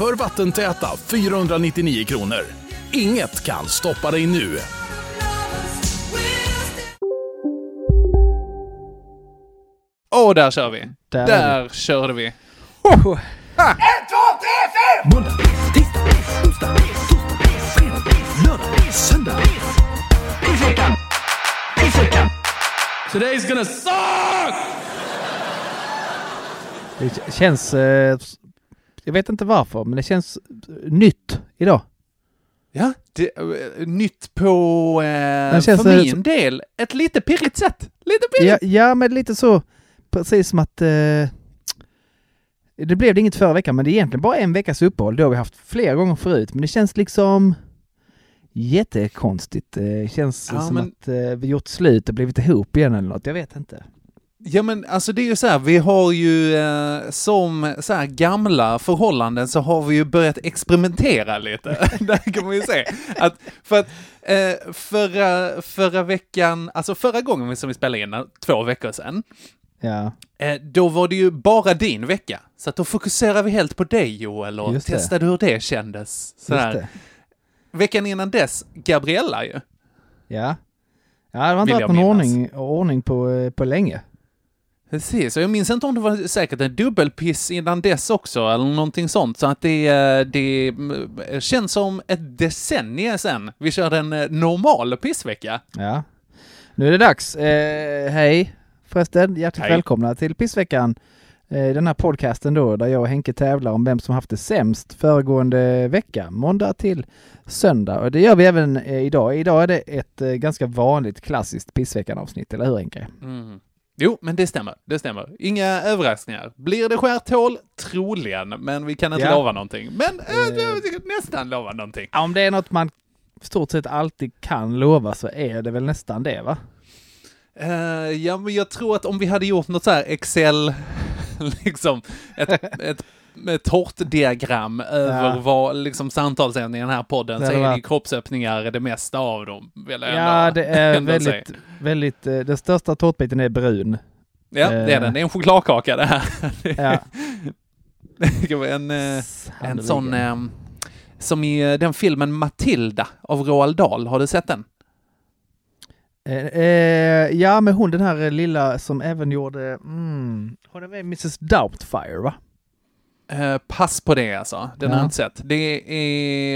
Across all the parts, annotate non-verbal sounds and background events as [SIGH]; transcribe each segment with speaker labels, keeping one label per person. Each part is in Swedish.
Speaker 1: för vattentäta 499 kronor. Inget kan stoppa dig nu.
Speaker 2: Och där kör vi.
Speaker 3: Där
Speaker 2: Där,
Speaker 3: är
Speaker 2: körde vi.
Speaker 4: Måndag, tisdag, onsdag, torsdag, fredag, lördag, söndag. Pissveckan! Pissveckan!
Speaker 2: Today's gonna suck!
Speaker 3: Det känns... Eh, jag vet inte varför, men det känns nytt idag.
Speaker 2: Ja, det, eh, nytt på, eh,
Speaker 3: känns
Speaker 2: för
Speaker 3: det
Speaker 2: min
Speaker 3: som-
Speaker 2: del, ett lite pirrigt sätt. Lite pirrigt.
Speaker 3: Ja, ja, men lite så precis som att... Eh, det blev det inget förra veckan, men det är egentligen bara en veckas uppehåll. Det har vi haft flera gånger förut, men det känns liksom jättekonstigt. Det känns
Speaker 2: Ja,
Speaker 3: som
Speaker 2: men-
Speaker 3: att eh, vi gjort slut och blivit ihop igen eller något. Jag vet inte.
Speaker 2: Ja men alltså det är ju så här, vi har ju eh, som så här gamla förhållanden så har vi ju börjat experimentera lite. [LAUGHS] Där kan man ju se. Att, för att eh, förra, förra veckan, alltså förra gången som vi spelade in, två veckor sedan,
Speaker 3: Ja,
Speaker 2: eh, då var det ju bara din vecka. Så att då fokuserar vi helt på dig Joel och testade hur det kändes. Så
Speaker 3: det.
Speaker 2: Veckan innan dess, Gabriella ju.
Speaker 3: Ja. Ja, det har inte varit någon ordning, ordning på, eh, på länge.
Speaker 2: Precis, och jag minns inte om det var säkert en dubbelpiss innan dess också, eller någonting sånt. Så att det, eh, det mm, känns som ett decennium sedan vi körde en eh, normal pissvecka.
Speaker 3: Ja. Nu är det dags. Eh, hej förresten, hjärtligt
Speaker 2: Hej.
Speaker 3: välkomna till Pissveckan. Eh, den här podcasten då, där jag och Henke tävlar om vem som haft det sämst föregående vecka, måndag till söndag. Och det gör vi även eh, idag. Idag är det ett eh, ganska vanligt klassiskt Pissveckan-avsnitt, eller hur Henke?
Speaker 2: Mm. Jo, men det stämmer. Det stämmer. Inga överraskningar. Blir det skärthål? Troligen, men vi kan inte
Speaker 3: Ja.
Speaker 2: lova någonting. Men äh, nästan lova någonting.
Speaker 3: Om det är något man stort sett alltid kan lova så är det väl nästan det va?
Speaker 2: Eh, ja, men jag tror att om vi hade gjort något så här Excel, [LAUGHS] liksom, ett, ett, ett torrt-diagram över
Speaker 3: Ja.
Speaker 2: vad liksom samtalsämnen i den här podden
Speaker 3: Det
Speaker 2: så är det kroppsöppningar det mesta av dem. Vill jag
Speaker 3: Ja,
Speaker 2: ändå,
Speaker 3: det är
Speaker 2: ändå säga.
Speaker 3: väldigt, väldigt, eh, den största tårtbiten är brun.
Speaker 2: Ja, det är
Speaker 3: eh,
Speaker 2: den. Det är en chokladkaka det här.
Speaker 3: Ja. [LAUGHS]
Speaker 2: Det en, eh, en sån, som i den filmen Matilda av Roald Dahl. Har du sett den?
Speaker 3: Ja, men hon den här lilla som även gjorde, mm, hon är med Mrs Doubtfire va?
Speaker 2: Eh, pass på det alltså. Den har
Speaker 3: Ja.
Speaker 2: jag inte sett. Det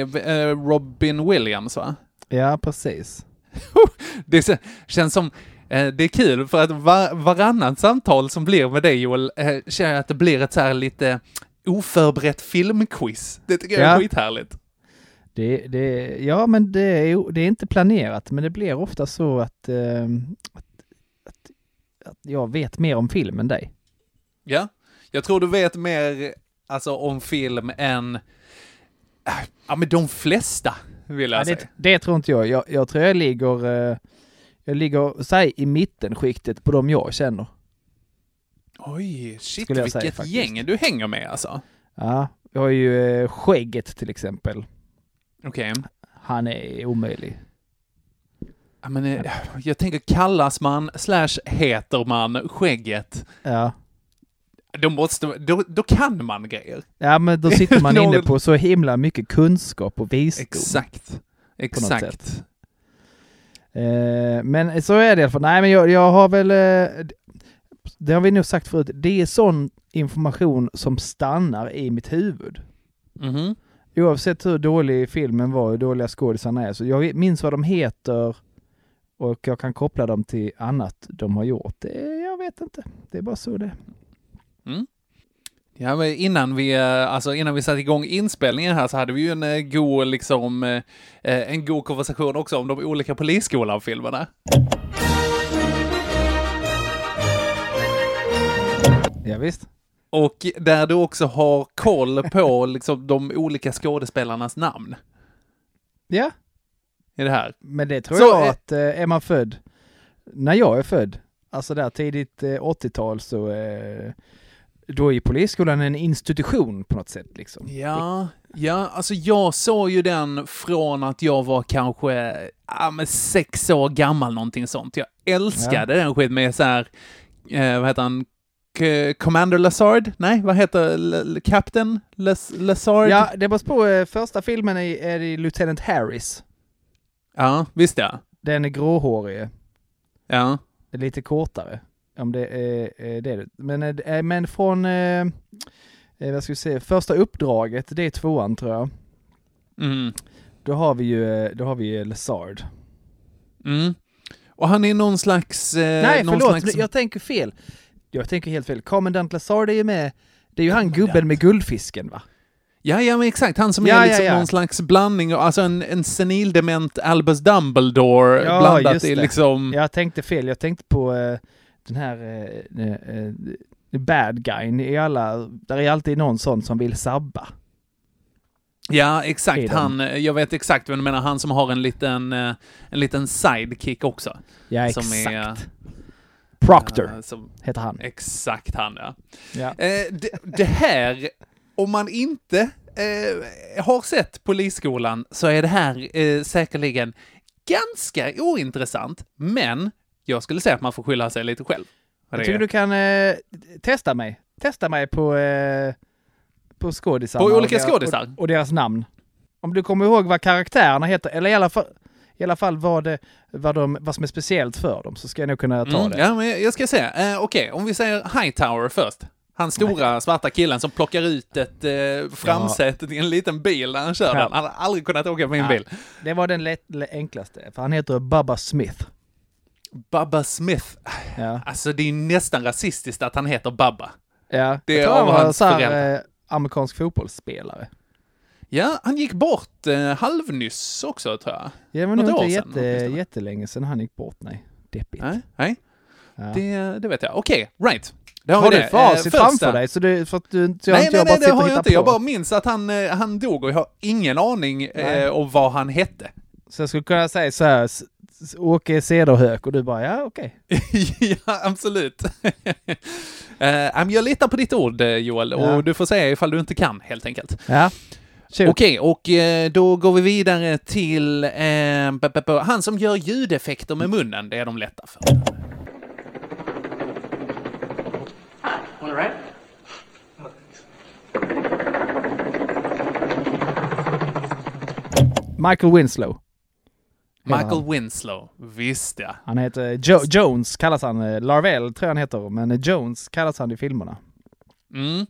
Speaker 2: är eh, Robin Williams va?
Speaker 3: Ja, precis. [LAUGHS]
Speaker 2: Det känns som, eh, det är kul för att var, varannan samtal som blir med dig Joel, känner jag att det blir ett så här lite oförberett filmquiz. Det tycker jag är
Speaker 3: Ja.
Speaker 2: skithärligt.
Speaker 3: Det, det, ja, men det är, det är inte planerat, men det blir ofta så att, att, att, att jag vet mer om film än dig.
Speaker 2: Ja, jag tror du vet mer alltså om film än, äh, ja men de flesta vill jag
Speaker 3: Ja,
Speaker 2: säga.
Speaker 3: det, det tror inte jag. Jag, jag tror jag ligger, eh, jag ligger, säg i mittenskiktet på de jag känner.
Speaker 2: Oj, shit
Speaker 3: säga
Speaker 2: vilket
Speaker 3: faktiskt.
Speaker 2: gäng du hänger med alltså.
Speaker 3: Ja, jag har ju eh, Skägget till exempel.
Speaker 2: Okej.
Speaker 3: Han är omöjlig.
Speaker 2: Ja, men, eh, jag tänker kallas man slash heter man skägget,
Speaker 3: Ja.
Speaker 2: Då måste, då, då kan man grejer.
Speaker 3: Ja men då sitter man [LAUGHS] inne på så himla mycket kunskap och visdom.
Speaker 2: Exakt.
Speaker 3: Exakt. Eh, men så är det i alla fall. Nej men jag, jag har väl, eh, det har vi nog sagt förut, det är sån information som stannar i mitt huvud.
Speaker 2: Mhm.
Speaker 3: Oavsett hur dålig filmen var, hur dåliga skådisarna är, så jag minns vad de heter och jag kan koppla dem till annat de har gjort. Det, jag vet inte. Det är bara så det är.
Speaker 2: Ja, men innan vi, eh, alltså innan vi satte igång inspelningen här så hade vi ju en eh, god, liksom, eh, en god konversation också om de olika Polisskolan-filmerna.
Speaker 3: Ja, visst.
Speaker 2: Och där du också har koll på liksom de olika skådespelarnas namn
Speaker 3: Ja,
Speaker 2: i det här.
Speaker 3: men det tror
Speaker 2: Så,
Speaker 3: jag att eh, är man född, när jag är född, alltså där tidigt eh, 80-tal så eh, då är polisskolan en institution på något sätt liksom.
Speaker 2: Ja, ja, alltså jag såg ju den från att jag var kanske ja, men sex år gammal, någonting sånt. Jag älskade den skit med så här, eh, vad heter han, Commander Lazard? Nej, vad heter L- Captain Lazard?
Speaker 3: Ja, det beror på, eh, första filmen är, är det Lieutenant Harris.
Speaker 2: ja, visst ja.
Speaker 3: Den är gråhårig,
Speaker 2: Ja,
Speaker 3: är lite kortare. Om det är, det. Men, eh, men från, eh, eh, vad ska vi säga, första uppdraget, det är tvåan tror jag.
Speaker 2: mm,
Speaker 3: Då har vi ju, eh, då har vi ju Lazard.
Speaker 2: mm. Och han är någon slags... Eh,
Speaker 3: Nej,
Speaker 2: någon
Speaker 3: förlåt,
Speaker 2: slags...
Speaker 3: jag tänker fel. Jag tänker helt fel. Commandant Lazard är ju med, det är ju han gubben med guldfisken va?
Speaker 2: Ja, ja, men exakt. Han som
Speaker 3: Ja,
Speaker 2: är
Speaker 3: ja,
Speaker 2: liksom
Speaker 3: ja.
Speaker 2: någon slags blandning, alltså en, en senildement Albus Dumbledore
Speaker 3: Ja,
Speaker 2: blandat i liksom...
Speaker 3: Jag tänkte fel, jag tänkte på eh, den här eh, eh, eh, bad guyn i alla, där är alltid någon sån som vill sabba.
Speaker 2: Ja, exakt. Han, jag vet exakt vad du menar. Han som har en liten, eh, en liten sidekick också.
Speaker 3: Ja,
Speaker 2: Som
Speaker 3: exakt.
Speaker 2: är-
Speaker 3: Proctor
Speaker 2: Eh, som,
Speaker 3: heter han.
Speaker 2: exakt han, ja.
Speaker 3: Ja.
Speaker 2: Eh, det, det här, om man inte eh, har sett Polisskolan så är det här eh, säkerligen ganska ointressant. Men jag skulle säga att man får skylla sig lite själv.
Speaker 3: Jag tycker
Speaker 2: är.
Speaker 3: du kan eh, testa mig. Testa mig på, eh, på skådisar.
Speaker 2: På olika skådisar?
Speaker 3: Och, och deras namn. Om du kommer ihåg vad karaktärerna heter, eller i alla fall, i alla fall vad, det, vad, de, vad som är speciellt för dem, så ska jag nog kunna ta
Speaker 2: Mm,
Speaker 3: det.
Speaker 2: ja, men jag ska säga. Eh, Okej, om vi säger Hightower först. Han stora svarta killen som plockar ut ett eh, framsätet i en liten bil när han kör
Speaker 3: Ja.
Speaker 2: den. Han har aldrig kunnat åka med en
Speaker 3: Ja.
Speaker 2: bil.
Speaker 3: Det var den lätt, lä- enklaste, för han heter Bubba Smith.
Speaker 2: Bubba Smith.
Speaker 3: Ja.
Speaker 2: Alltså det är nästan rasistiskt att han heter Bubba.
Speaker 3: Ja,
Speaker 2: Det är
Speaker 3: jag tror han var så här, eh, amerikansk fotbollsspelare.
Speaker 2: Ja, han gick bort eh, halvnyss också tror jag.
Speaker 3: Ja, men
Speaker 2: Något
Speaker 3: nog
Speaker 2: år
Speaker 3: inte jätte, jättelänge sedan han gick bort, nej. Deppigt.
Speaker 2: Nej, nej.
Speaker 3: Ja.
Speaker 2: Det, det vet jag. Okej, right. Då
Speaker 3: har
Speaker 2: vi
Speaker 3: du
Speaker 2: det.
Speaker 3: facit
Speaker 2: Eh,
Speaker 3: framför dig? Så du, för att du, så jag
Speaker 2: Nej,
Speaker 3: inte
Speaker 2: nej,
Speaker 3: jag
Speaker 2: nej, det har jag inte. Jag
Speaker 3: på.
Speaker 2: bara minns att han, eh, han dog och jag har ingen aning eh, om vad han hette.
Speaker 3: Så jag skulle kunna säga så här, Åke Cederhök och du bara, ja okej. [LAUGHS]
Speaker 2: ja, absolut. [LAUGHS] Men jag litar på ditt ord, eh, Joel,
Speaker 3: Ja.
Speaker 2: och du får säga ifall du inte kan, helt enkelt.
Speaker 3: Ja.
Speaker 2: Okej, och eh, då går vi vidare till eh, han som gör ljudeffekter med munnen. Det är de lätta för.
Speaker 3: Michael Winslow.
Speaker 2: Michael
Speaker 3: han.
Speaker 2: Winslow, visst ja.
Speaker 3: Han heter jo Jones kallas han. eh, Larvell tror jag han heter, men eh, Jones kallas han i filmerna.
Speaker 2: Mm.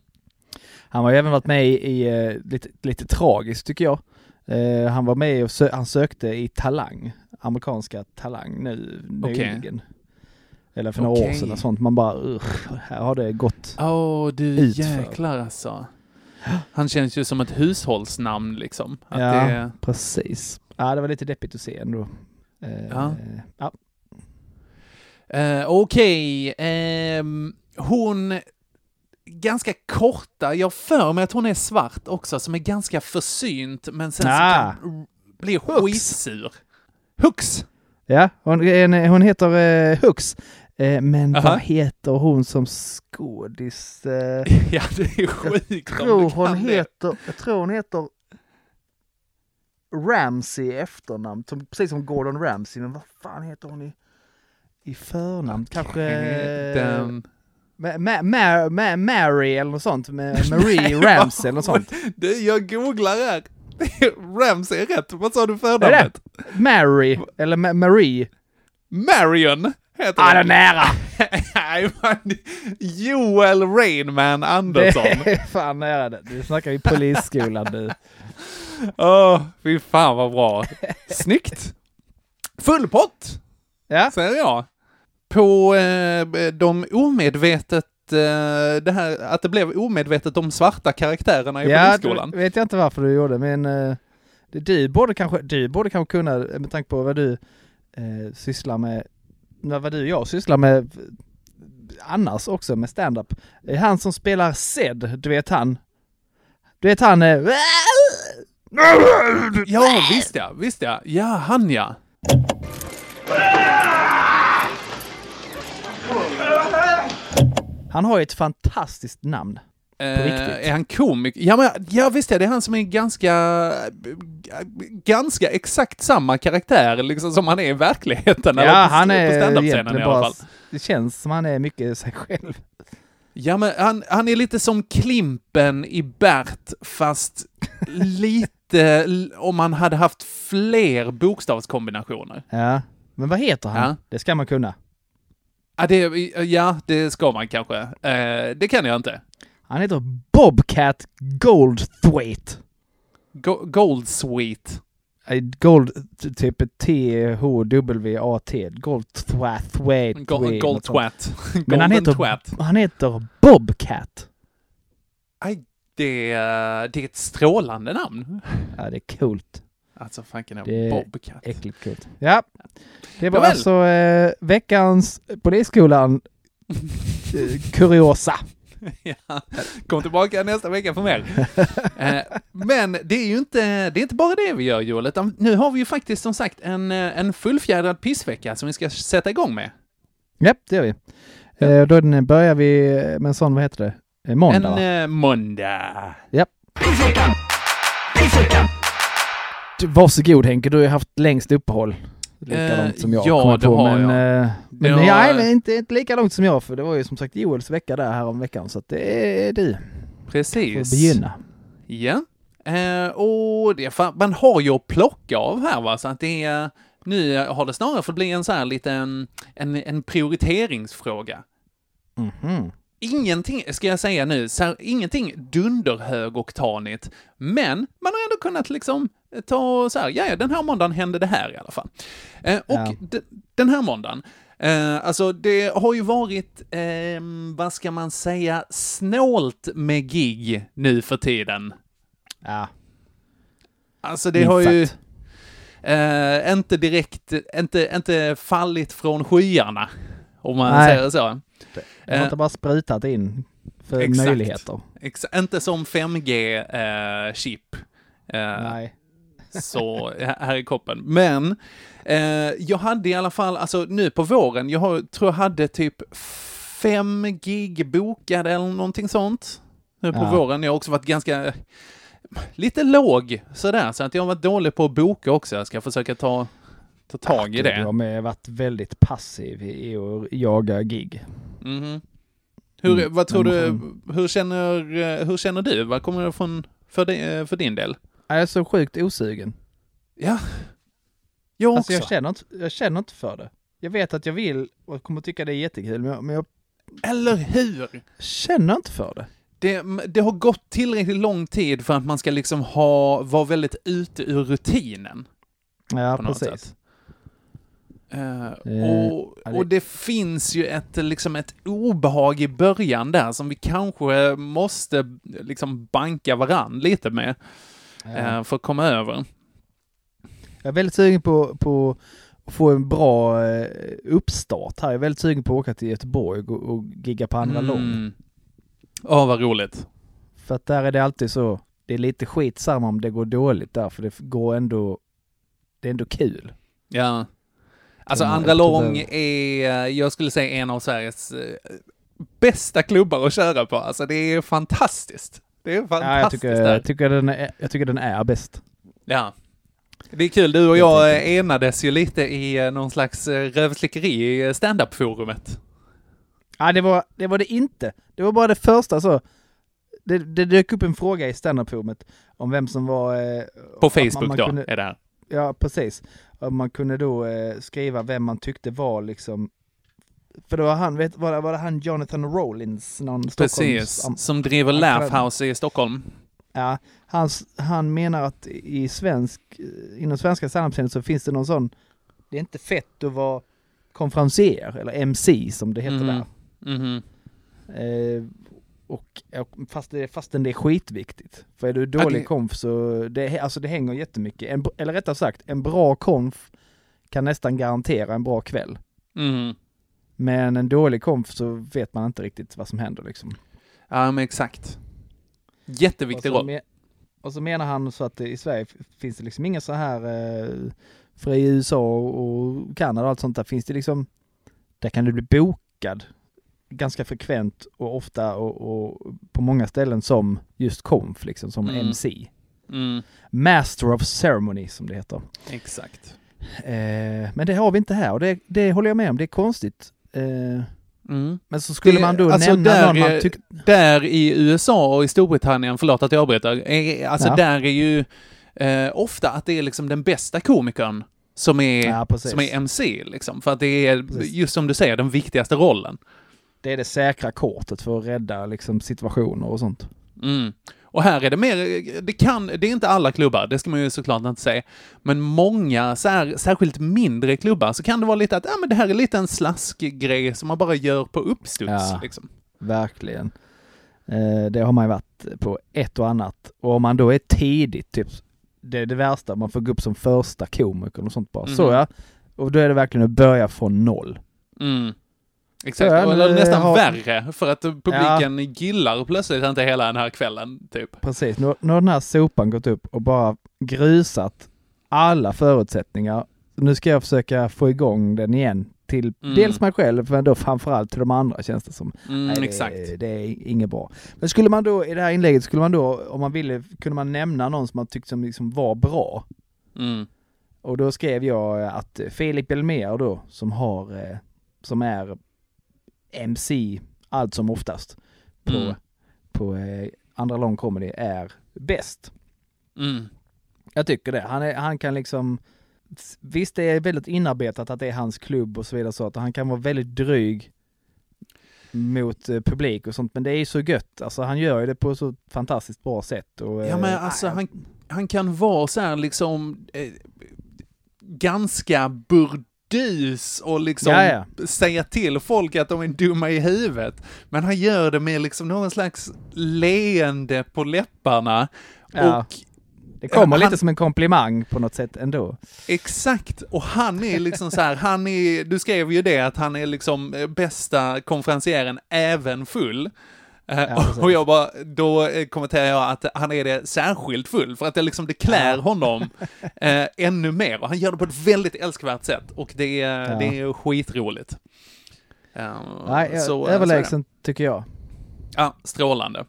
Speaker 3: Han har ju även varit med i, i eh, lite, lite tragiskt tycker jag. Eh, han var med och sö han sökte i Talang, amerikanska Talang nu nyligen. Eller för några år
Speaker 2: Okej.
Speaker 3: sedan och sånt. Man bara, usch, här har det gått.
Speaker 2: Åh, du
Speaker 3: Utför.
Speaker 2: jäklar alltså. Han känns ju som ett hushållsnamn liksom. Att
Speaker 3: ja,
Speaker 2: det,
Speaker 3: precis. Ja, det var lite deppigt att se ändå. Eh,
Speaker 2: Ja.
Speaker 3: ja.
Speaker 2: Eh, Okej, ehm, hon... Ganska korta, jag för mig att hon är svart också, som är ganska försynt, men sen
Speaker 3: Ah.
Speaker 2: så kan, blir skitsur. Hux!
Speaker 3: Ja, hon, hon heter eh, Hux. Eh, men
Speaker 2: Aha.
Speaker 3: vad heter hon som skådis? Eh, [LAUGHS]
Speaker 2: Ja, det är sjukt om
Speaker 3: tror hon
Speaker 2: kan det.
Speaker 3: heter, jag tror hon heter Ramsey i efternamn, som, precis som Gordon Ramsay. Men vad fan heter hon i, i förnamn? Kanske...
Speaker 2: Den...
Speaker 3: Ma- Ma- Ma- Ma- Mary eller något sånt, Marie [LAUGHS] Ramsey eller något sånt.
Speaker 2: Du, jag googlar här. [LAUGHS] Ramsey är rätt. Vad sa du förnamnet?
Speaker 3: Mary, eller Ma- Marie.
Speaker 2: Marion heter
Speaker 3: Ah, det är
Speaker 2: den.
Speaker 3: nära! [LAUGHS]
Speaker 2: Joel Rainman
Speaker 3: Det
Speaker 2: Andersson.
Speaker 3: är fan nära det. Nu snackar vi polisskolan du.
Speaker 2: Åh, fy fan vad bra. [LAUGHS] Snyggt! Full pott,
Speaker 3: Ja,
Speaker 2: säger jag. På eh, de omedvetet att, eh, det här, att det blev omedvetet de svarta karaktärerna i
Speaker 3: Ja,
Speaker 2: polisskolan.
Speaker 3: det vet jag inte varför du gjorde, men eh, du, borde kanske, du borde kanske kunna, med tanke på vad du eh, sysslar med, vad du och jag sysslar med eh, annars också med stand-up. Han som spelar Zed, du vet han. Du vet han... Eh,
Speaker 2: Ja, visst ja, visst ja. Ja, han ja.
Speaker 3: han har ju ett fantastiskt namn.
Speaker 2: Eh, är han komiker? Ja, men, ja, visst ja, det är han som är ganska, ganska exakt samma karaktär liksom som han är i verkligheten. eller
Speaker 3: Ja,
Speaker 2: på,
Speaker 3: han
Speaker 2: på
Speaker 3: är
Speaker 2: standup-scenen
Speaker 3: egentligen
Speaker 2: i alla
Speaker 3: bara...
Speaker 2: fall.
Speaker 3: Det känns som han är mycket sig själv.
Speaker 2: Ja, men han, han är lite som Klimpen i Bert, fast [LAUGHS] lite om han hade haft fler bokstavskombinationer.
Speaker 3: Ja. Men vad heter han?
Speaker 2: Ja.
Speaker 3: Det ska man kunna.
Speaker 2: Ja, det, ja, det ska man kanske. Eh, det kan jag inte.
Speaker 3: Han heter Bobcat Goldthwaite.
Speaker 2: Go- Goldsweet.
Speaker 3: Eh, Gold, typ T-H-W-A-T. Goldthwaite.
Speaker 2: Go- Goldtwat.
Speaker 3: Men han heter, han heter Bobcat.
Speaker 2: Aj, det, är- det är ett strålande namn.
Speaker 3: Ja, det är coolt.
Speaker 2: Alltså, fanken är Bobcat.
Speaker 3: Äckligt coolt. Ja. Det var
Speaker 2: Nåväl.
Speaker 3: alltså eh, veckans Polisskolan [LAUGHS] eh, kuriosa.
Speaker 2: ja. Kom tillbaka nästa vecka för mer. eh, men det är ju inte, det är inte bara det vi gör Joel, utan nu har vi ju faktiskt som sagt en, eh, en fullfjädrad pissvecka som vi ska sätta igång med.
Speaker 3: Ja, det gör vi. Eh, då börjar vi med en sån, vad heter det? Eh, måndag
Speaker 2: en
Speaker 3: va?
Speaker 2: eh, måndag.
Speaker 3: Varsågod Henke, du har ju haft längst uppehåll. Lika
Speaker 2: Eh,
Speaker 3: långt som jag
Speaker 2: ja,
Speaker 3: kommer
Speaker 2: det
Speaker 3: på.
Speaker 2: har
Speaker 3: men
Speaker 2: jag.
Speaker 3: eh, men
Speaker 2: ja,
Speaker 3: nej, inte, inte lika långt som jag, för det var ju som sagt Joels vecka där här om veckan. Så att det är du får
Speaker 2: Precis.
Speaker 3: begynna.
Speaker 2: Ja. Eh, och det, fan, man har ju att plocka av här va, så att det är, nu har det snarare fått bli en så här liten, en, en prioriteringsfråga.
Speaker 3: Mhm.
Speaker 2: Ingenting, ska jag säga nu, så här, ingenting dunderhögoktanigt, men man har ändå kunnat liksom ta så här, ja, ja, den här måndagen hände det här i alla fall. Eh, och
Speaker 3: Ja.
Speaker 2: d- den här måndagen, eh, alltså det har ju varit, eh, vad ska man säga, snålt med gig nu för tiden.
Speaker 3: Ja,
Speaker 2: Alltså det
Speaker 3: minst
Speaker 2: har ju
Speaker 3: sagt.
Speaker 2: eh, inte direkt, inte, inte fallit från skyarna, om man
Speaker 3: Nej.
Speaker 2: säger så.
Speaker 3: Har
Speaker 2: Eh,
Speaker 3: inte bara sprutat in för
Speaker 2: exakt.
Speaker 3: möjligheter.
Speaker 2: Exa- inte som 5G-chip. Eh,
Speaker 3: Nej.
Speaker 2: så här i koppen. Men eh, jag hade i alla fall, alltså nu på våren, jag har, tror jag hade typ fem gig bokade eller någonting sånt. Nu på
Speaker 3: Ja.
Speaker 2: våren. Jag har också varit ganska, lite låg sådär, så att jag har varit dålig på att boka också. Jag ska försöka ta, ta tag i
Speaker 3: har
Speaker 2: det.
Speaker 3: med varit väldigt passiv i att jaga gig.
Speaker 2: Mhm. Hur,
Speaker 3: Mm,
Speaker 2: vad tror du, hur känner, eh, hur känner du? Vad kommer det från, för, di- för din del?
Speaker 3: Jag är så sjukt osugen.
Speaker 2: Ja, jag
Speaker 3: Alltså
Speaker 2: också.
Speaker 3: jag känner, inte, jag känner inte för det. Jag vet att jag vill och kommer tycka det är jättekul, men jag, men jag
Speaker 2: Eller hur?
Speaker 3: känner inte för det.
Speaker 2: Det, det har gått tillräckligt lång tid för att man ska liksom ha, vara väldigt ute ur rutinen.
Speaker 3: Ja, precis.
Speaker 2: sätt. Eh,
Speaker 3: Eh,
Speaker 2: och,
Speaker 3: ja, det-
Speaker 2: och det finns ju ett, liksom ett obehag i början där som vi kanske måste liksom banka varann lite med
Speaker 3: Ja.
Speaker 2: eh, för att komma över.
Speaker 3: Jag är väldigt sugen på, på att få en bra uppstart här. Jag är väldigt sugen på att åka till Göteborg och, och gigga på andra lång.
Speaker 2: Mm. Åh, vad roligt.
Speaker 3: För att där är det alltid så, det är lite skitsamma om det går dåligt där, för det går ändå, det är ändå kul.
Speaker 2: Ja. Alltså Andra Lång är, jag skulle säga en av Sveriges eh, bästa klubbar att köra på. Alltså det är fantastiskt. Det är
Speaker 3: Ja,
Speaker 2: fantastiskt
Speaker 3: jag, tycker, jag, tycker den är, jag tycker den är bäst.
Speaker 2: Ja. Det är kul, du och jag eh, enades ju lite i eh, någon slags eh, rövslickeri i stand-up-forumet.
Speaker 3: Ja, det var, det var det inte. Det var bara det första så. Det, det dök upp en fråga i standup-forumet om vem som var... Eh,
Speaker 2: På
Speaker 3: att man-
Speaker 2: Facebook
Speaker 3: man
Speaker 2: då,
Speaker 3: kunde-
Speaker 2: är det här.
Speaker 3: Ja, precis. Om man kunde då eh, skriva vem man tyckte var liksom... För det var han, vet, var, det, var det han Jonathan Rollins? Någon.
Speaker 2: Precis, som driver
Speaker 3: han-
Speaker 2: Laugh House i Stockholm.
Speaker 3: Ja, hans, han menar att i svensk, inom svenska standup så finns det någon sån, det är inte fett att vara konferencier, eller MC som det heter
Speaker 2: Mhm.
Speaker 3: där.
Speaker 2: Mhm.
Speaker 3: Eh, och, fast det, fastän det är skitviktigt. För är du dålig
Speaker 2: det-
Speaker 3: konf så, det, alltså det hänger jättemycket. En, eller rättare sagt, en bra konf kan nästan garantera en bra kväll.
Speaker 2: Mm.
Speaker 3: Men en dålig konf så vet man inte riktigt vad som händer liksom.
Speaker 2: Ja, men exakt. Jätteviktig roll.
Speaker 3: me- och så menar han så att i Sverige finns det liksom inga så här, eh, för i USA och Kanada och allt sånt där finns det liksom, där kan du bli bokad ganska frekvent och ofta och, och på många ställen som just konf liksom, som
Speaker 2: Mm.
Speaker 3: MC.
Speaker 2: Mm.
Speaker 3: Master of Ceremony som det heter.
Speaker 2: Exakt.
Speaker 3: Eh, men det har vi inte här och det, det håller jag med om, det är konstigt. Eh,
Speaker 2: Mm.
Speaker 3: men så skulle
Speaker 2: Det-
Speaker 3: man då
Speaker 2: alltså
Speaker 3: nämna
Speaker 2: där
Speaker 3: någon man tyckte...
Speaker 2: Där i USA och i Storbritannien, förlåt att jag avbryter, är, alltså
Speaker 3: Ja.
Speaker 2: där är ju eh, ofta att det är liksom den bästa komikern som är,
Speaker 3: Ja,
Speaker 2: som är MC liksom. För att det är,
Speaker 3: Precis.
Speaker 2: just som du säger, den viktigaste rollen.
Speaker 3: Det är det säkra kortet för att rädda liksom, situationer och sånt.
Speaker 2: Mm. Och här är det mer, det kan, det är inte alla klubbar, det ska man ju såklart inte säga, men många, så här, särskilt mindre klubbar, så kan det vara lite att, ja men det här är lite en slaskgrej som man bara gör på uppstuds
Speaker 3: Ja.
Speaker 2: liksom.
Speaker 3: Verkligen. Eh, det har man ju varit på ett och annat. Och om man då är tidigt, typ, det är det värsta, man får gå upp som första komiker och sånt bara. Så
Speaker 2: Mhm.
Speaker 3: ja. Och då är det verkligen att börja från noll.
Speaker 2: Mm. Exakt,
Speaker 3: ja,
Speaker 2: eller nästan
Speaker 3: har-
Speaker 2: värre, för att publiken gillar plötsligt inte hela den här kvällen, typ.
Speaker 3: Precis, nu, nu har den här sopan gått upp och bara grusat alla förutsättningar. Nu ska jag försöka få igång den igen till
Speaker 2: Mm.
Speaker 3: dels mig själv, men då framförallt till de andra känns det som.
Speaker 2: Mm,
Speaker 3: Nej, det,
Speaker 2: exakt.
Speaker 3: Det är inget bra. Men skulle man då i det här inlägget, skulle man då, om man ville, kunde man nämna någon som man tyckte som liksom var bra?
Speaker 2: Mm.
Speaker 3: Och då skrev jag att Filip Belmer då, som har, eh, som är MC allt som oftast på,
Speaker 2: Mm.
Speaker 3: på eh, andra lång comedy är bäst.
Speaker 2: Mm.
Speaker 3: Jag tycker det. Han, är, han kan liksom, visst det är väldigt inarbetat att det är hans klubb och så vidare så att han kan vara väldigt dryg mot eh, publik och sånt men det är ju så gött. Alltså han gör ju det på så fantastiskt bra sätt. Och,
Speaker 2: Ja men
Speaker 3: eh,
Speaker 2: alltså han, han kan vara så här liksom eh, ganska burdus och liksom
Speaker 3: Ja, ja.
Speaker 2: säga till folk att de är dumma i huvudet. Men han gör det med liksom någon slags leende på läpparna.
Speaker 3: Ja.
Speaker 2: Och
Speaker 3: det kommer
Speaker 2: han-
Speaker 3: lite som en komplimang på något sätt ändå.
Speaker 2: Exakt, och han är liksom så här, han är, du skrev ju det att han är liksom eh, bästa konferencieren även full. Eh,
Speaker 3: Ja,
Speaker 2: och jag bara, då eh, kommenterar jag att han är det särskilt full, för att det liksom, det klär honom [LAUGHS] eh, ännu mer. Och han gör det på ett väldigt älskvärt sätt, och det är,
Speaker 3: Ja.
Speaker 2: det är skitroligt. Eh,
Speaker 3: Nej,
Speaker 2: så,
Speaker 3: överlägsen tycker jag.
Speaker 2: Ja, strålande.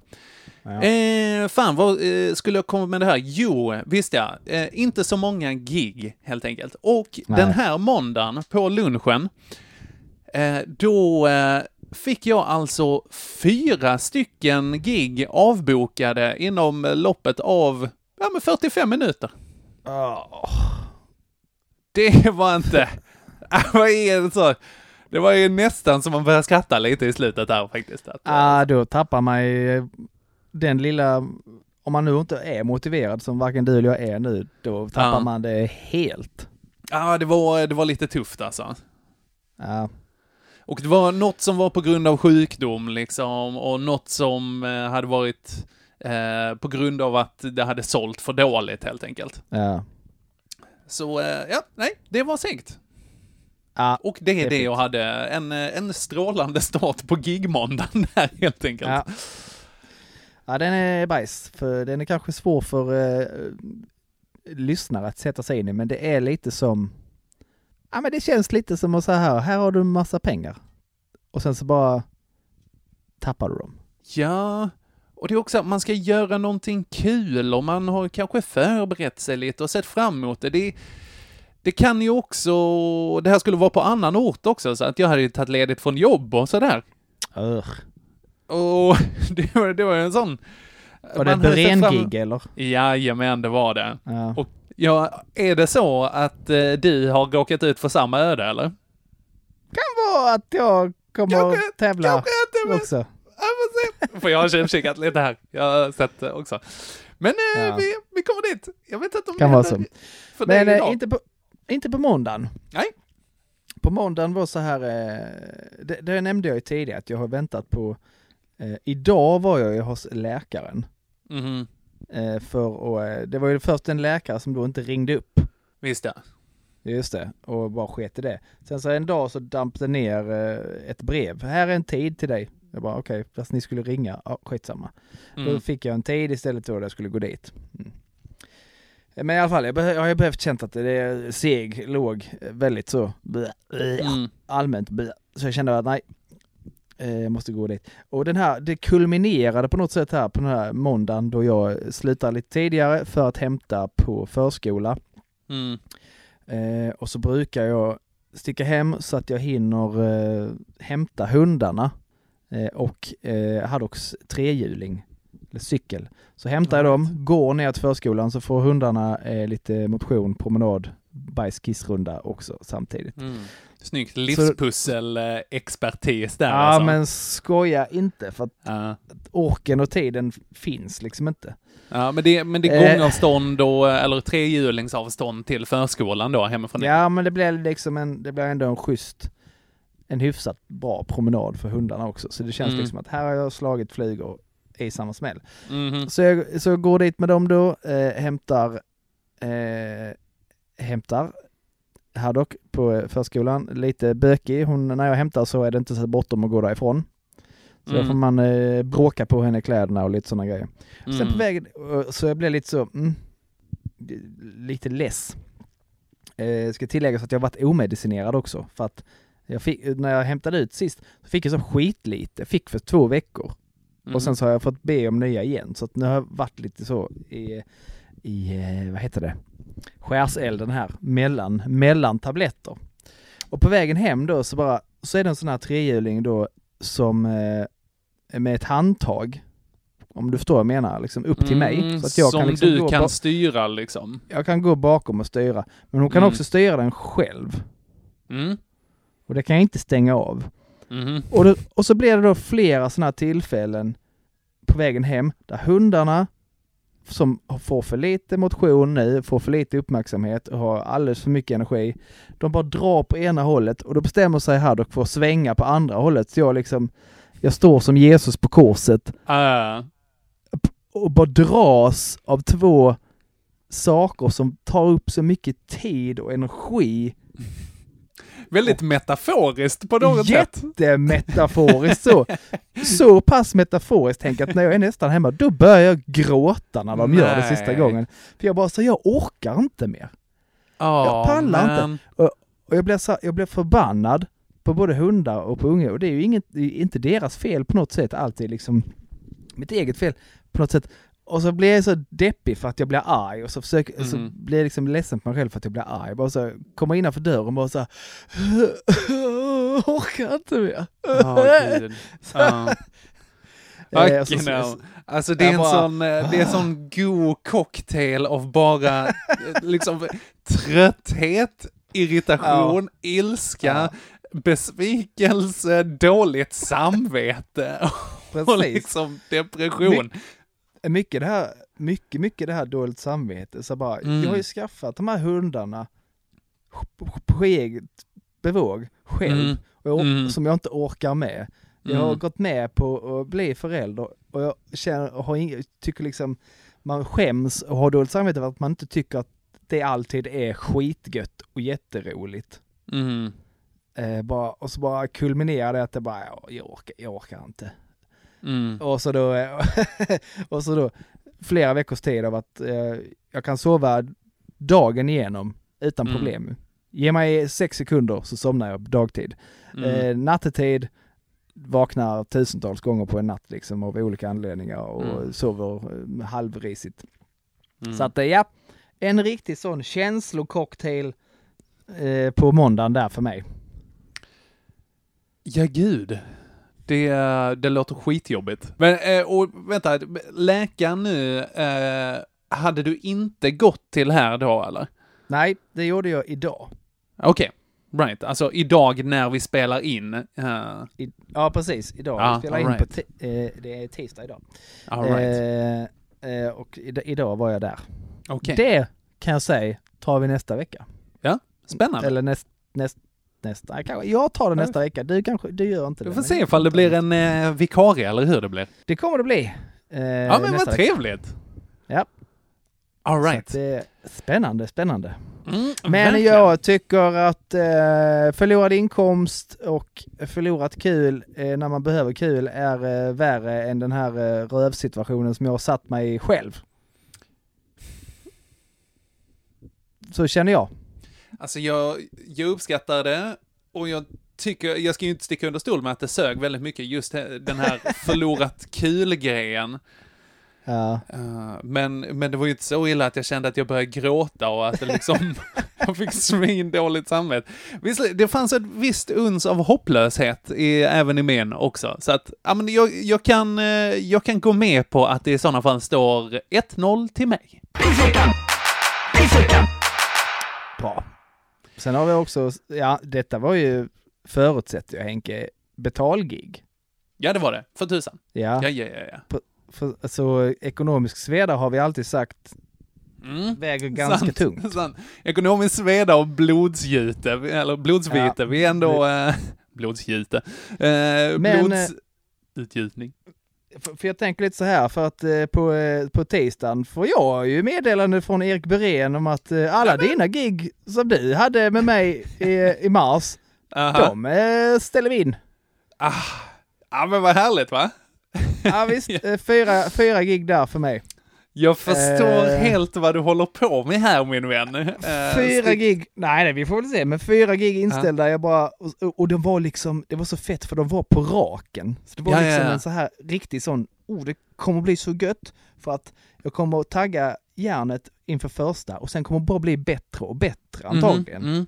Speaker 3: Ja.
Speaker 2: Eh, fan, vad eh, skulle jag komma med det här? Jo, visst ja. Eh, inte så många gig, helt enkelt. Och
Speaker 3: Nej.
Speaker 2: den här måndagen, på lunchen, då fick jag alltså fyra stycken gig avbokade inom loppet av, ja men 45 minuter.
Speaker 3: Åh.
Speaker 2: Det var inte... Vad [LAUGHS] är det så? Det var ju nästan som man började skratta lite i slutet där faktiskt. Att,
Speaker 3: Ah, då tappar man ju den lilla, om man nu inte är motiverad som varken du eller jag är nu, då tappar
Speaker 2: Ja.
Speaker 3: man det helt.
Speaker 2: Ja, det var, det var lite tufft alltså.
Speaker 3: Ja,
Speaker 2: Och det var något som var på grund av sjukdom liksom, och något som eh, hade varit eh, på grund av att det hade sålt för dåligt helt enkelt.
Speaker 3: ja.
Speaker 2: Så eh, ja, nej, det var segt.
Speaker 3: Ja,
Speaker 2: Och det är
Speaker 3: Det
Speaker 2: jag hade, en, eh, en strålande start på gigmåndagen [LAUGHS] där helt enkelt.
Speaker 3: ja. ja, den är bajs, för den är kanske svår för eh, lyssnare att sätta sig in i, men det är lite som, ja men det känns lite som att så här, här har du en massa pengar. Och sen så bara tappar du dem.
Speaker 2: Ja, och det är också att man ska göra någonting kul och man har kanske förberett sig lite och sett fram emot det. Det, det kan ju också, det här skulle vara på annan ort också, så att jag hade ju tagit ledigt från jobb och sådär.
Speaker 3: Ugh.
Speaker 2: Och [LAUGHS] det var, det var en sån...
Speaker 3: Var det
Speaker 2: fram-
Speaker 3: brengig eller?
Speaker 2: Jajamän, det var det.
Speaker 3: Ja.
Speaker 2: Och ja, är det så att eh, du har råkat ut för samma öde eller?
Speaker 3: kan vara att jag kommer
Speaker 2: Kanske-
Speaker 3: att tävla
Speaker 2: kanske inte, men-
Speaker 3: också.
Speaker 2: Ja, får se. För jag har tjuvkikat lite här. Jag har sett det också. Men eh,
Speaker 3: Ja.
Speaker 2: vi, vi kommer dit. Jag vet inte om
Speaker 3: Kan
Speaker 2: det
Speaker 3: vara
Speaker 2: händer
Speaker 3: så.
Speaker 2: För
Speaker 3: Men
Speaker 2: dig
Speaker 3: eh,
Speaker 2: idag.
Speaker 3: inte, på, inte på måndagen.
Speaker 2: Nej.
Speaker 3: På måndagen var så här, eh, det, det nämnde jag ju tidigare att jag har väntat på Eh, idag var jag ju hos läkaren.
Speaker 2: Mhm.
Speaker 3: Eh, för att, eh, det var ju först en läkare som då inte ringde upp.
Speaker 2: Visst ja.
Speaker 3: Just det, och bara sket i det. Sen så en dag så damp det ner eh, ett brev. Här är en tid till dig. Jag bara okej, fast ni skulle ringa. Ja, skitsamma. Då
Speaker 2: Mm.
Speaker 3: fick jag en tid istället då jag skulle gå dit. Mm. Men i alla fall, jag, jag har behövt känt att det är seg, låg, väldigt så
Speaker 2: Mm.
Speaker 3: allmänt blä. Så jag kände att nej, jag måste gå dit. Och den här, det kulminerade på något sätt här på den här måndagen då jag slutar lite tidigare för att hämta på förskola.
Speaker 2: Mm.
Speaker 3: Eh, och så brukar jag sticka hem så att jag hinner eh, hämta hundarna eh, och eh, Haddocks trehjuling, eller cykel. Så hämtar jag dem, går ner till förskolan så får hundarna eh, lite motion, promenad, bajs-kissrunda också samtidigt.
Speaker 2: Mm. Snyggt livspussel-expertis där
Speaker 3: Ja
Speaker 2: alltså.
Speaker 3: men skoja inte för att
Speaker 2: Ja.
Speaker 3: orken och tiden finns liksom inte.
Speaker 2: Ja, men det, men det är
Speaker 3: Eh.
Speaker 2: gångavstånd och, eller trehjulingsavstånd till förskolan då hemifrån?
Speaker 3: Ja men det blir liksom en, det blir ändå en schysst, en hyfsat bra promenad för hundarna också. Så det känns
Speaker 2: Mm.
Speaker 3: liksom att här har jag slagit flugor i samma smäll.
Speaker 2: Mhm.
Speaker 3: Så jag, så jag går dit med dem då, eh, hämtar, eh, hämtar Haddock på eh, förskolan, lite bökig. Hon, när jag hämtar så är det inte så bråttom att gå därifrån. Så då
Speaker 2: Mm.
Speaker 3: får man eh, bråka på henne kläderna och lite sådana grejer. Sen
Speaker 2: Mm.
Speaker 3: på vägen, eh, så jag blev lite så, mm, lite less. Eh, ska tilläggas att jag varit omedicinerad också för att jag fick, när jag hämtade ut sist så fick jag så skitlite, fick för två veckor.
Speaker 2: Mhm.
Speaker 3: Och sen så har jag fått be om nya igen så att nu har jag varit lite så i, i eh, vad heter det, skärselden här, mellan, mellan tabletter. Och på vägen hem då så bara, så är det en sån här trehjuling då som eh, med ett handtag, om du förstår vad jag menar, liksom upp till mig.
Speaker 2: Mm,
Speaker 3: Så att jag
Speaker 2: som
Speaker 3: kan liksom
Speaker 2: du kan styra liksom.
Speaker 3: jag kan gå bakom och styra. Men hon kan
Speaker 2: Mm.
Speaker 3: också styra den själv.
Speaker 2: Mm.
Speaker 3: Och det kan jag inte stänga av.
Speaker 2: Mhm.
Speaker 3: Och, det, och så blir det då flera sådana här tillfällen på vägen hem där hundarna som får för lite motion nu, får för lite uppmärksamhet och har alldeles för mycket energi. De bara drar på ena hållet och då bestämmer sig Haddock för att svänga på andra hållet. Så jag liksom, jag står som Jesus på korset
Speaker 2: Ah.
Speaker 3: och bara dras av två saker som tar upp så mycket tid och energi.
Speaker 2: Väldigt metaforiskt på något sätt.
Speaker 3: Jättemetaforiskt så. [LAUGHS] Så pass metaforiskt tänk att när jag är nästan hemma, då börjar jag gråta när de gör det
Speaker 2: Nej.
Speaker 3: sista gången. För jag bara så, jag orkar inte mer.
Speaker 2: Ja,
Speaker 3: pallar
Speaker 2: men...
Speaker 3: inte. Och jag blir, så, jag blir förbannad på både hundar och på unga och det är ju inget, är inte deras fel på något sätt, alltid liksom mitt eget fel på något sätt. Och så blir jag så deppig för att jag blir arg och så, försöker, så
Speaker 2: Mhm.
Speaker 3: blir jag liksom ledsen på mig själv för att jag blir arg. Bara så kommer innanför dörren och bara så här, [LAUGHS] orkar inte mer.
Speaker 2: Ja, gud. [LAUGHS] Ja.
Speaker 3: Och
Speaker 2: Fucking
Speaker 3: så-
Speaker 2: hell. Alltså det är,
Speaker 3: Jag
Speaker 2: en
Speaker 3: bara-
Speaker 2: sån, eh, det är en sån god cocktail av bara eh, liksom trötthet, irritation, ilska, besvikelse, dåligt samvete [LAUGHS] och liksom depression.
Speaker 3: Mycket det här, mycket, mycket det här dåligt samvete. Så bara,
Speaker 2: Mm.
Speaker 3: jag har ju skaffat de här hundarna på, eget bevåg själv,
Speaker 2: Mm.
Speaker 3: och jag,
Speaker 2: Mm.
Speaker 3: som jag inte orkar med. Jag har
Speaker 2: Mm.
Speaker 3: gått med på att bli förälder och jag känner, har ing, tycker liksom, man skäms och har dåligt samvete för att man inte tycker att det alltid är skitgött och jätteroligt.
Speaker 2: Mm.
Speaker 3: Eh, bara, och så bara kulminerar det att det bara, "Ja, jag orkar, jag orkar inte.
Speaker 2: Mm.
Speaker 3: Och så då, [LAUGHS] och så då flera veckors tid av att eh, jag kan sova dagen igenom utan
Speaker 2: Mm.
Speaker 3: problem. Ge mig sex sekunder så somnar jag dagtid.
Speaker 2: Mm.
Speaker 3: Eh, nattetid vaknar tusentals gånger på en natt liksom av olika anledningar och
Speaker 2: Mm.
Speaker 3: sover eh, halvrisigt.
Speaker 2: Mm.
Speaker 3: Så att eh, ja, en riktig sån känslococktail eh, på måndagen där för mig.
Speaker 2: Ja, gud. Det, det låter skitjobbigt. Men, eh, och vänta, läkaren nu, eh, hade du inte gått till här då eller?
Speaker 3: Nej, det gjorde jag idag.
Speaker 2: Okej, right. Alltså idag när vi spelar in. eh,
Speaker 3: I, ja precis, idag.
Speaker 2: Ja,
Speaker 3: vi spelar in på
Speaker 2: right.
Speaker 3: ti- eh, det är tisdag idag.
Speaker 2: all right.
Speaker 3: Eh, eh, och id- idag var jag där.
Speaker 2: Okej,
Speaker 3: Det kan jag säga tar vi nästa vecka.
Speaker 2: spännande.
Speaker 3: Eller näst, näst, nästa. Jag tar det nästa vecka, du kanske, du gör inte det.
Speaker 2: Vi får se ifall det blir en eh, vikarie eller hur det blir.
Speaker 3: Det kommer det bli. Eh,
Speaker 2: Ja men vad trevligt!
Speaker 3: Ja.
Speaker 2: All right.
Speaker 3: spännande, spännande.
Speaker 2: Mm,
Speaker 3: Men
Speaker 2: verkligen.
Speaker 3: jag tycker att eh, förlorad inkomst och förlorat kul eh, när man behöver kul är eh, värre än den här eh, rövsituationen som jag har satt mig i själv. Så känner jag.
Speaker 2: Alltså jag, jag uppskattar det och jag tycker, jag ska ju inte sticka under stol med att det sög väldigt mycket just den här [LAUGHS] förlorat kul-grejen.
Speaker 3: Ja.
Speaker 2: Eh, men, men det var ju inte så illa att jag kände att jag började gråta och att det liksom, jag [LAUGHS] [LAUGHS] fick svin dåligt samvete. Visst, det fanns ett visst uns av hopplöshet i, även i min också. Så att, ja men jag, jag kan, eh, jag kan gå med på att det i sådana fall står 1-0 till mig.
Speaker 3: Bra. Sen har vi också, ja detta var ju, förutsätter jag Henke, betalgig.
Speaker 2: Ja, det var det. För tusan.
Speaker 3: Ja,
Speaker 2: Ja, ja, ja. ja.
Speaker 3: för, alltså ekonomisk sveda har vi alltid sagt
Speaker 2: Mm.
Speaker 3: väger ganska
Speaker 2: Sant,
Speaker 3: tungt. [LAUGHS]
Speaker 2: Sant. Ekonomisk sveda och blodsgjute, eller blodsvite,
Speaker 3: Ja.
Speaker 2: vi är ändå... Eh, [LAUGHS] blodsgjute. Eh,
Speaker 3: Men,
Speaker 2: blodsutgjutning.
Speaker 3: För, för jag tänker lite så här, för att eh, på, eh, på tisdagen får jag ju meddelande från Erik Berén om att eh, alla dina gig som du hade med mig i, i mars,
Speaker 2: Aha.
Speaker 3: de eh, ställer vi in.
Speaker 2: Ah, ja, men vad härligt va?
Speaker 3: Ja visst, [LAUGHS] eh, fyra, fyra gig där för mig.
Speaker 2: Jag förstår
Speaker 3: Eh.
Speaker 2: helt vad du håller på med här min vän. Eh,
Speaker 3: Fyra gig, nej, nej vi får väl se, men fyra gig inställda, jag bara, och, och de var liksom, det var så fett för de var på raken. Så det var
Speaker 2: Ja, ja,
Speaker 3: liksom
Speaker 2: ja.
Speaker 3: en så här riktig sån, oh det kommer bli så gött för att jag kommer att tagga järnet inför första och sen kommer det bara bli bättre och bättre antagligen.
Speaker 2: Mhm,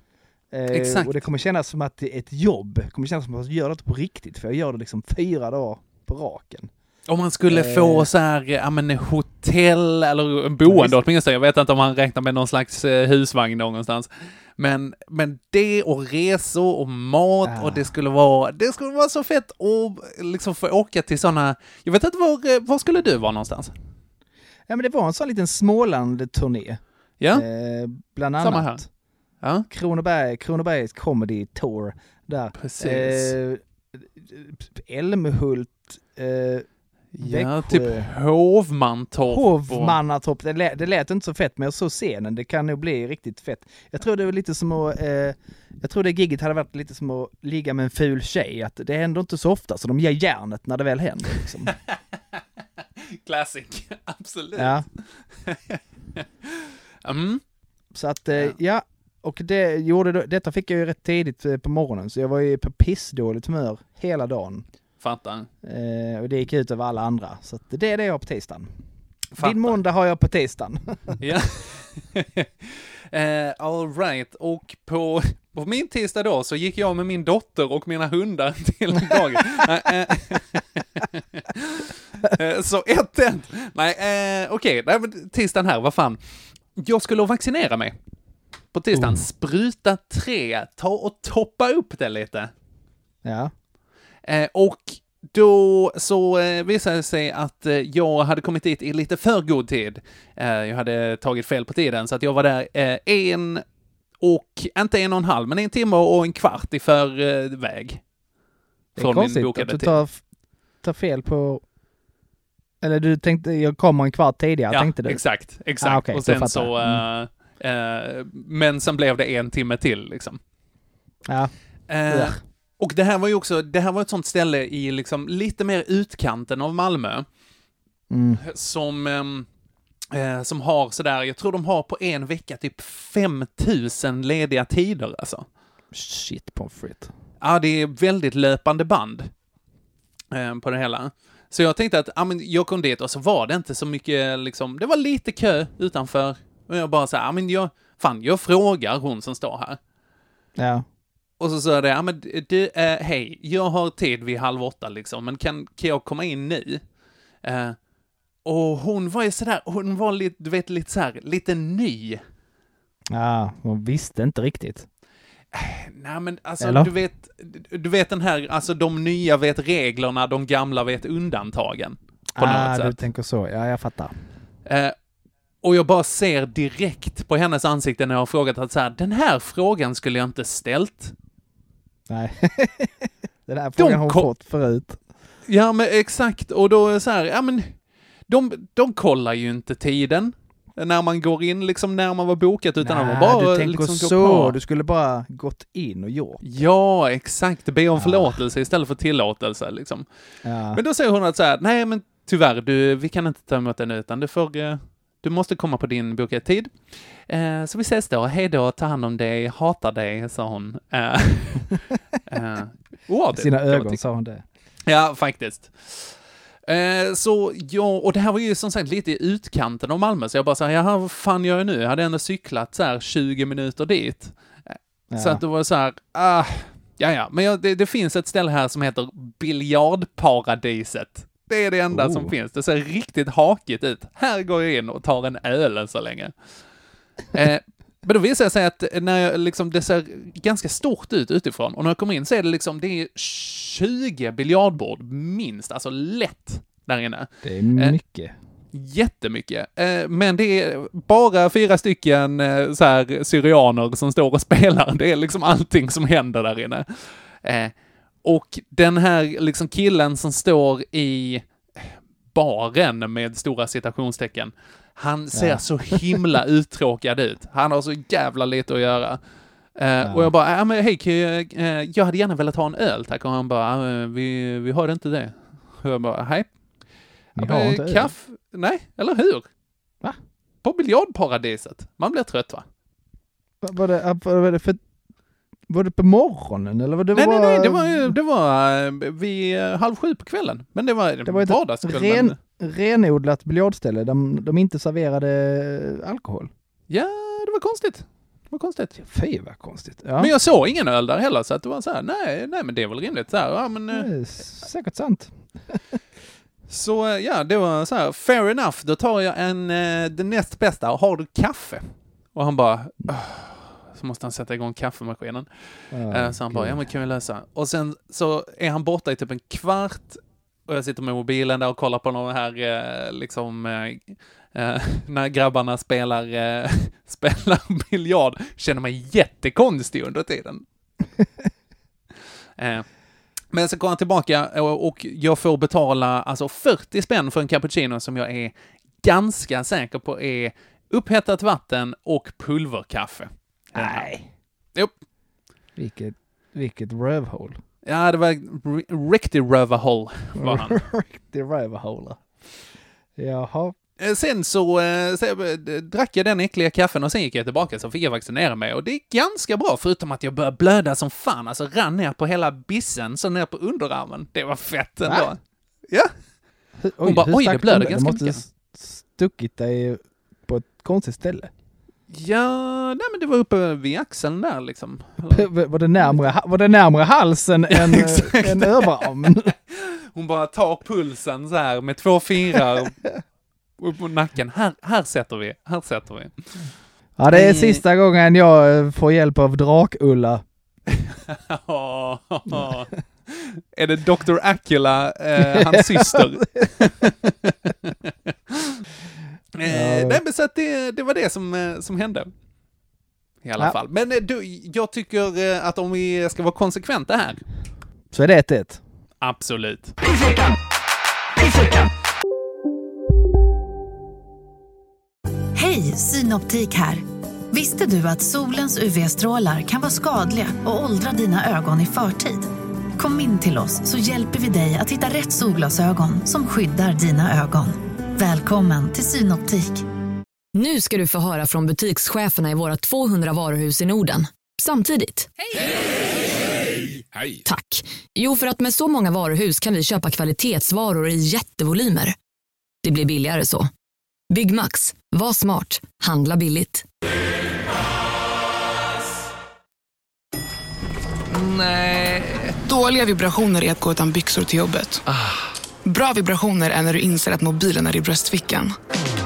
Speaker 2: mm.
Speaker 3: Eh,
Speaker 2: Exakt.
Speaker 3: Och det kommer kännas som att det är ett jobb, det kommer kännas som att jag gör det på riktigt för jag gör det liksom fyra dagar på raken.
Speaker 2: Om man skulle
Speaker 3: Eh.
Speaker 2: få så här, ja men hotell eller boende
Speaker 3: Visst.
Speaker 2: åtminstone. Jag vet inte om han räknar med någon slags eh, husvagn någonstans. Men, men det och resor och mat
Speaker 3: Ah.
Speaker 2: och det skulle vara, det skulle vara så fett att liksom få åka till sådana, jag vet inte var, eh, var skulle du vara någonstans?
Speaker 3: Ja men det var en sån liten Småland-turné.
Speaker 2: Ja?
Speaker 3: Eh, bland annat.
Speaker 2: Samma här. Ja,
Speaker 3: Kronoberg, Kronobergs Comedy Tour där.
Speaker 2: precis.
Speaker 3: Eh, Älmhult, eh,
Speaker 2: ja,
Speaker 3: Växjö.
Speaker 2: typ Hovmantorp.
Speaker 3: Hovmannatorp. Det, lät, det lät inte så fett men jag såg scenen, det kan nog bli riktigt fett. Jag tror det var lite som att, eh, jag tror det gigget hade varit lite som att ligga med en ful tjej, att det händer inte så ofta så de ger järnet när det väl händer. Liksom. [LAUGHS]
Speaker 2: Classic, [LAUGHS] absolut.
Speaker 3: Ja, [LAUGHS]
Speaker 2: Mm.
Speaker 3: så att, eh,
Speaker 2: Ja.
Speaker 3: ja. Och det gjorde, detta fick jag ju rätt tidigt eh, på morgonen så jag var ju på pissdåligt humör hela dagen.
Speaker 2: Fattar.
Speaker 3: Eh, och det gick ut över alla andra. Så det är det jag har på tisdagen.
Speaker 2: Fattar.
Speaker 3: Din måndag har jag på tisdagen. [LAUGHS] [LAUGHS]
Speaker 2: Ja. [LAUGHS] eh, all right. Och på, på min tisdag då så gick jag med min dotter och mina hundar till dagis. Eh, eh, så 1-1. Nej, eh, okej. Men tisdagen här, vad fan. Jag skulle vaccinera mig. På tisdagen.
Speaker 3: Oh.
Speaker 2: Spruta 3. Ta och toppa upp det lite.
Speaker 3: ja.
Speaker 2: Eh, och då så eh, visade det sig att eh, jag hade kommit dit i lite för god tid. Jag hade tagit fel på tiden, så att jag var där en och, inte en och en halv, men en timme och en kvart i förväg.
Speaker 3: Det är
Speaker 2: Från min
Speaker 3: konstigt att
Speaker 2: bokade
Speaker 3: du
Speaker 2: tid.
Speaker 3: tar, tar fel på... Eller du tänkte, jag kommer en kvart tidigare
Speaker 2: Ja,
Speaker 3: tänkte du?
Speaker 2: exakt, exakt.
Speaker 3: Ah, okej,
Speaker 2: och sen så, eh, eh, men sen blev det en timme till liksom.
Speaker 3: Ja. Ja.
Speaker 2: Och det här var ju också, det här var ett sånt ställe i liksom lite mer utkanten av Malmö.
Speaker 3: Mm.
Speaker 2: som, ehm, eh, som har sådär, jag tror de har på en vecka typ 5000 lediga tider alltså.
Speaker 3: Shit pommes frites.
Speaker 2: Ja, det är väldigt löpande band eh, på det hela. Så jag tänkte att, ja men jag kom dit och så var det inte så mycket liksom, det var lite kö utanför. Och jag bara så här, ja men jag, fan jag frågar hon som står här.
Speaker 3: Ja.
Speaker 2: Och så sa det, ja men du, eh, hej, jag har tid vid halv åtta liksom, men kan, kan jag komma in nu? Eh, och hon var ju sådär, hon var lite, du vet, lite såhär, lite ny.
Speaker 3: Ja, man visste inte riktigt.
Speaker 2: Nej men alltså,
Speaker 3: Eller?
Speaker 2: du vet, du vet den här, alltså de nya vet reglerna, de gamla vet undantagen. På
Speaker 3: ah,
Speaker 2: något
Speaker 3: du
Speaker 2: sätt.
Speaker 3: tänker så. Ja, jag fattar.
Speaker 2: Eh, och jag bara ser direkt på hennes ansikte när jag har frågat att så här, den här frågan skulle jag inte ställt.
Speaker 3: Nej. [LAUGHS] Den här frågan har hon fått förut.
Speaker 2: Ja, men exakt. Och då är så här, ja men, de, de kollar ju inte tiden när man går in, liksom när man var bokat, utan de var bara
Speaker 3: du tänker
Speaker 2: liksom
Speaker 3: så.
Speaker 2: på.
Speaker 3: Du skulle bara gått in och gjort.
Speaker 2: Ja, exakt. Be om förlåtelse istället för tillåtelse, liksom.
Speaker 3: Ja.
Speaker 2: Men då säger hon att så här, nej men tyvärr, du, vi kan inte ta emot den utan du får, eh, du måste komma på din bokade tid. Eh, så vi ses då, hej då, ta hand om dig, hatar dig, sa hon. Eh, [LAUGHS] eh, oartigt,
Speaker 3: Sina ögon sa hon det.
Speaker 2: Ja, faktiskt. Eh, så ja, och det här var ju som sagt lite i utkanten av Malmö, så jag bara så här, jaha, vad fan gör jag nu? Jag hade ändå cyklat så här 20 minuter dit. Så
Speaker 3: Ja.
Speaker 2: att det var så här, ah, ja ja, men jag, det, det finns ett ställe här som heter Biljardparadiset. Det är det enda
Speaker 3: Oh.
Speaker 2: som finns. Det ser riktigt hakigt ut. Här går jag in och tar en öl än så länge. Eh, men då visar det sig att när jag, liksom, det ser ganska stort ut utifrån och när jag kommer in så är det liksom, det är 20 biljardbord minst, alltså lätt där inne.
Speaker 3: Det är mycket.
Speaker 2: Jättemycket. Eh, men det är bara fyra stycken eh, så här syrianer som står och spelar. Det är liksom allting som händer där inne. Eh, och den här liksom killen som står i baren med stora citationstecken, han ser
Speaker 3: Ja.
Speaker 2: så himla [LAUGHS] uttråkad ut. Han har så jävla lite att göra. Eh, Och jag bara, ja men hej, jag, eh, jag hade gärna velat ha en öl tack. Och han bara, "Ja, vi, vi har inte det. Och jag bara, hej. Ja. Kaffe? Nej, eller hur?
Speaker 3: Va?
Speaker 2: På biljardparadiset. Man blir trött va?
Speaker 3: Va- Var det, var det för... Var det på morgonen eller var det
Speaker 2: nej,
Speaker 3: var...
Speaker 2: nej, nej, det var, det var eh, vid eh, halv sju på kvällen. Men det var,
Speaker 3: Det var ett
Speaker 2: vardagskväll.
Speaker 3: ren, renodlat biljardställe där de, inte serverade alkohol.
Speaker 2: Ja, det var konstigt. Det var konstigt.
Speaker 3: Fy vad konstigt. Ja,
Speaker 2: Men jag såg ingen öl där heller, så att det var så här, nej, nej men det är väl rimligt. Så, här, ja, men, eh,
Speaker 3: det säkert sant. [LAUGHS]
Speaker 2: så eh, ja, det var så här, fair enough, då tar jag en, eh, det näst bästa, har du kaffe? Och han bara, "Åh." Så måste han sätta igång kaffemaskinen. Eh, Så han bara, ja men kan vi lösa. Och sen så är han borta i typ en kvart och jag sitter med mobilen där och kollar på de här eh, liksom eh, [LAUGHS] när grabbarna spelar, [LAUGHS] spelar biljard. Känner mig jättekonstig under tiden. [LAUGHS] men så kommer han tillbaka och, och jag får betala alltså 40 spänn för en cappuccino som jag är ganska säker på är upphettat vatten och pulverkaffe.
Speaker 3: Nej.
Speaker 2: Jo.
Speaker 3: Vilket, vilket rövhål.
Speaker 2: Ja, det var ri- riktig rövarhåll var han. [LAUGHS]
Speaker 3: Riktig rövhåla. Jaha.
Speaker 2: Eh, Sen så, eh, så eh, drack jag den äckliga kaffen och sen gick jag tillbaka så fick jag vaccinera mig och det är ganska bra förutom att jag började blöda som fan, alltså rann ner på hela bissen, så ner på underarmen. Det var fett ändå.
Speaker 3: Va?
Speaker 2: Ja.
Speaker 3: Oj,
Speaker 2: Hon bara,
Speaker 3: hur
Speaker 2: "Oj, det blöder
Speaker 3: de
Speaker 2: ganska
Speaker 3: måste
Speaker 2: mycket."
Speaker 3: s- stuckit dig på ett konstigt ställe.
Speaker 2: Ja, nej men det var uppe vid axeln där liksom.
Speaker 3: Var det närmre, var det närmre halsen än,
Speaker 2: exakt.
Speaker 3: än överarmen? [LAUGHS]
Speaker 2: Hon bara tar pulsen så här med två fingrar upp på nacken. Här, här sätter vi, här sätter vi.
Speaker 3: Ja, det är sista gången jag eh, får hjälp av Drak-Ulla. [LAUGHS]
Speaker 2: är det Dr. Acula, eh, hans syster? [LAUGHS] eh, nej, men så att det, det var det som, eh, som hände. I alla
Speaker 3: Ja.
Speaker 2: fall. Men eh, du, jag tycker eh, att om vi ska vara konsekventa här,
Speaker 3: Så är det 1-1.
Speaker 2: absolut.
Speaker 5: Hej, Synoptik här. Visste du att solens UV-strålar kan vara skadliga och åldra dina ögon i förtid? Kom in till oss så hjälper vi dig att hitta rätt solglasögon som skyddar dina ögon. Välkommen till Synoptik.
Speaker 6: Nu ska du få höra från butikscheferna i våra 200 varuhus i Norden. Samtidigt.
Speaker 1: Hej!
Speaker 6: Tack. Jo, för att med så många varuhus kan vi köpa kvalitetsvaror i jättevolymer. Det blir billigare så. Byggmax. Var smart. Handla billigt.
Speaker 7: Dåliga vibrationer är att gå utan byxor till jobbet. Bra vibrationer är när du inser att mobilen är i bröstfickan.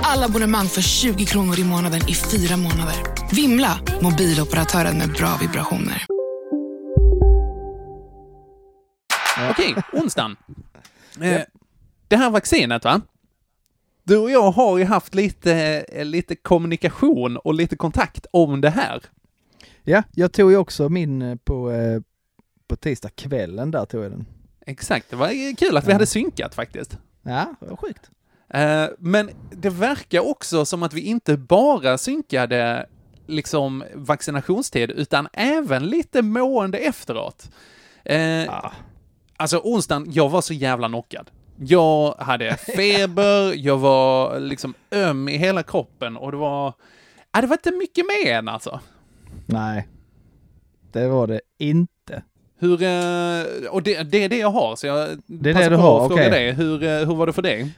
Speaker 7: Alla abonnemang för 20 kronor i månaden i fyra månader. Vimla! Mobiloperatören med bra vibrationer.
Speaker 2: Okej, onsdagen. Eh, det här vaccinet, va? Du och jag har ju haft lite, eh, lite kommunikation och lite kontakt om det här.
Speaker 3: Ja, jag tog ju också min eh, på, på tisdag kvällen där tog jag den.
Speaker 2: Exakt, det var kul att vi hade synkat faktiskt.
Speaker 3: Ja, det var sjukt.
Speaker 2: Eh, Men det verkar också som att vi inte bara synkade liksom vaccinationstid, utan även lite mående efteråt. Eh, Alltså onsdagen, jag var så jävla knockad. Jag hade [LAUGHS] feber, jag var liksom öm i hela kroppen och det var... Ja, det var inte mycket med än alltså.
Speaker 3: Nej, det var det inte.
Speaker 2: Hur, eh, och det, det är det jag har, så jag
Speaker 3: Det är
Speaker 2: passar
Speaker 3: det du
Speaker 2: på
Speaker 3: har,
Speaker 2: att fråga dig. Hur, eh, hur var det för dig?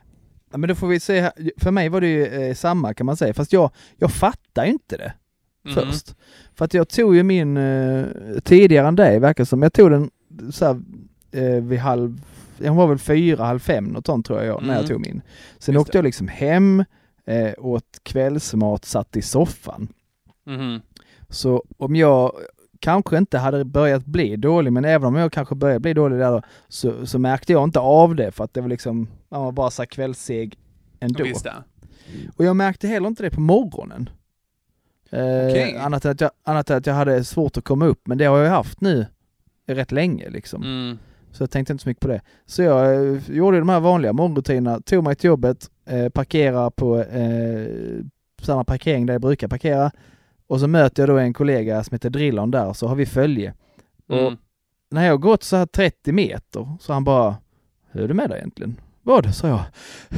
Speaker 3: Ja, men då får vi se här. För mig var det ju eh, samma kan man säga, fast jag, jag fattar inte det
Speaker 2: Mhm.
Speaker 3: först. För att jag tog ju min, eh, tidigare än dig verkar som, jag tog den så här, eh, vid halv, jag var väl fyra, halv fem något sånt tror jag, när jag
Speaker 2: Mm.
Speaker 3: tog min. Sen åkte jag liksom hem, eh, åt kvällsmat, satt i soffan.
Speaker 2: Mhm.
Speaker 3: Så om jag kanske inte hade börjat bli dålig, men även om jag kanske började bli dålig där då, så, så märkte jag inte av det för att det var liksom, man var bara så kvällsseg ändå.
Speaker 2: Visst.
Speaker 3: Och jag märkte heller inte det på morgonen. Eh, annat, än att jag, annat än att jag hade svårt att komma upp, men det har jag haft nu rätt länge liksom.
Speaker 2: Mm.
Speaker 3: Så jag tänkte inte så mycket på det. Så jag eh, gjorde de här vanliga morgonrutinerna, tog mig till jobbet, eh, parkerade på eh, samma parkering där jag brukar parkera. Och så möter jag då en kollega som heter Drillon där, så har vi följe. Och
Speaker 2: Mm.
Speaker 3: när jag har gått så här 30 meter, så han bara, hur är det med dig egentligen? Vad? sa jag. [LAUGHS]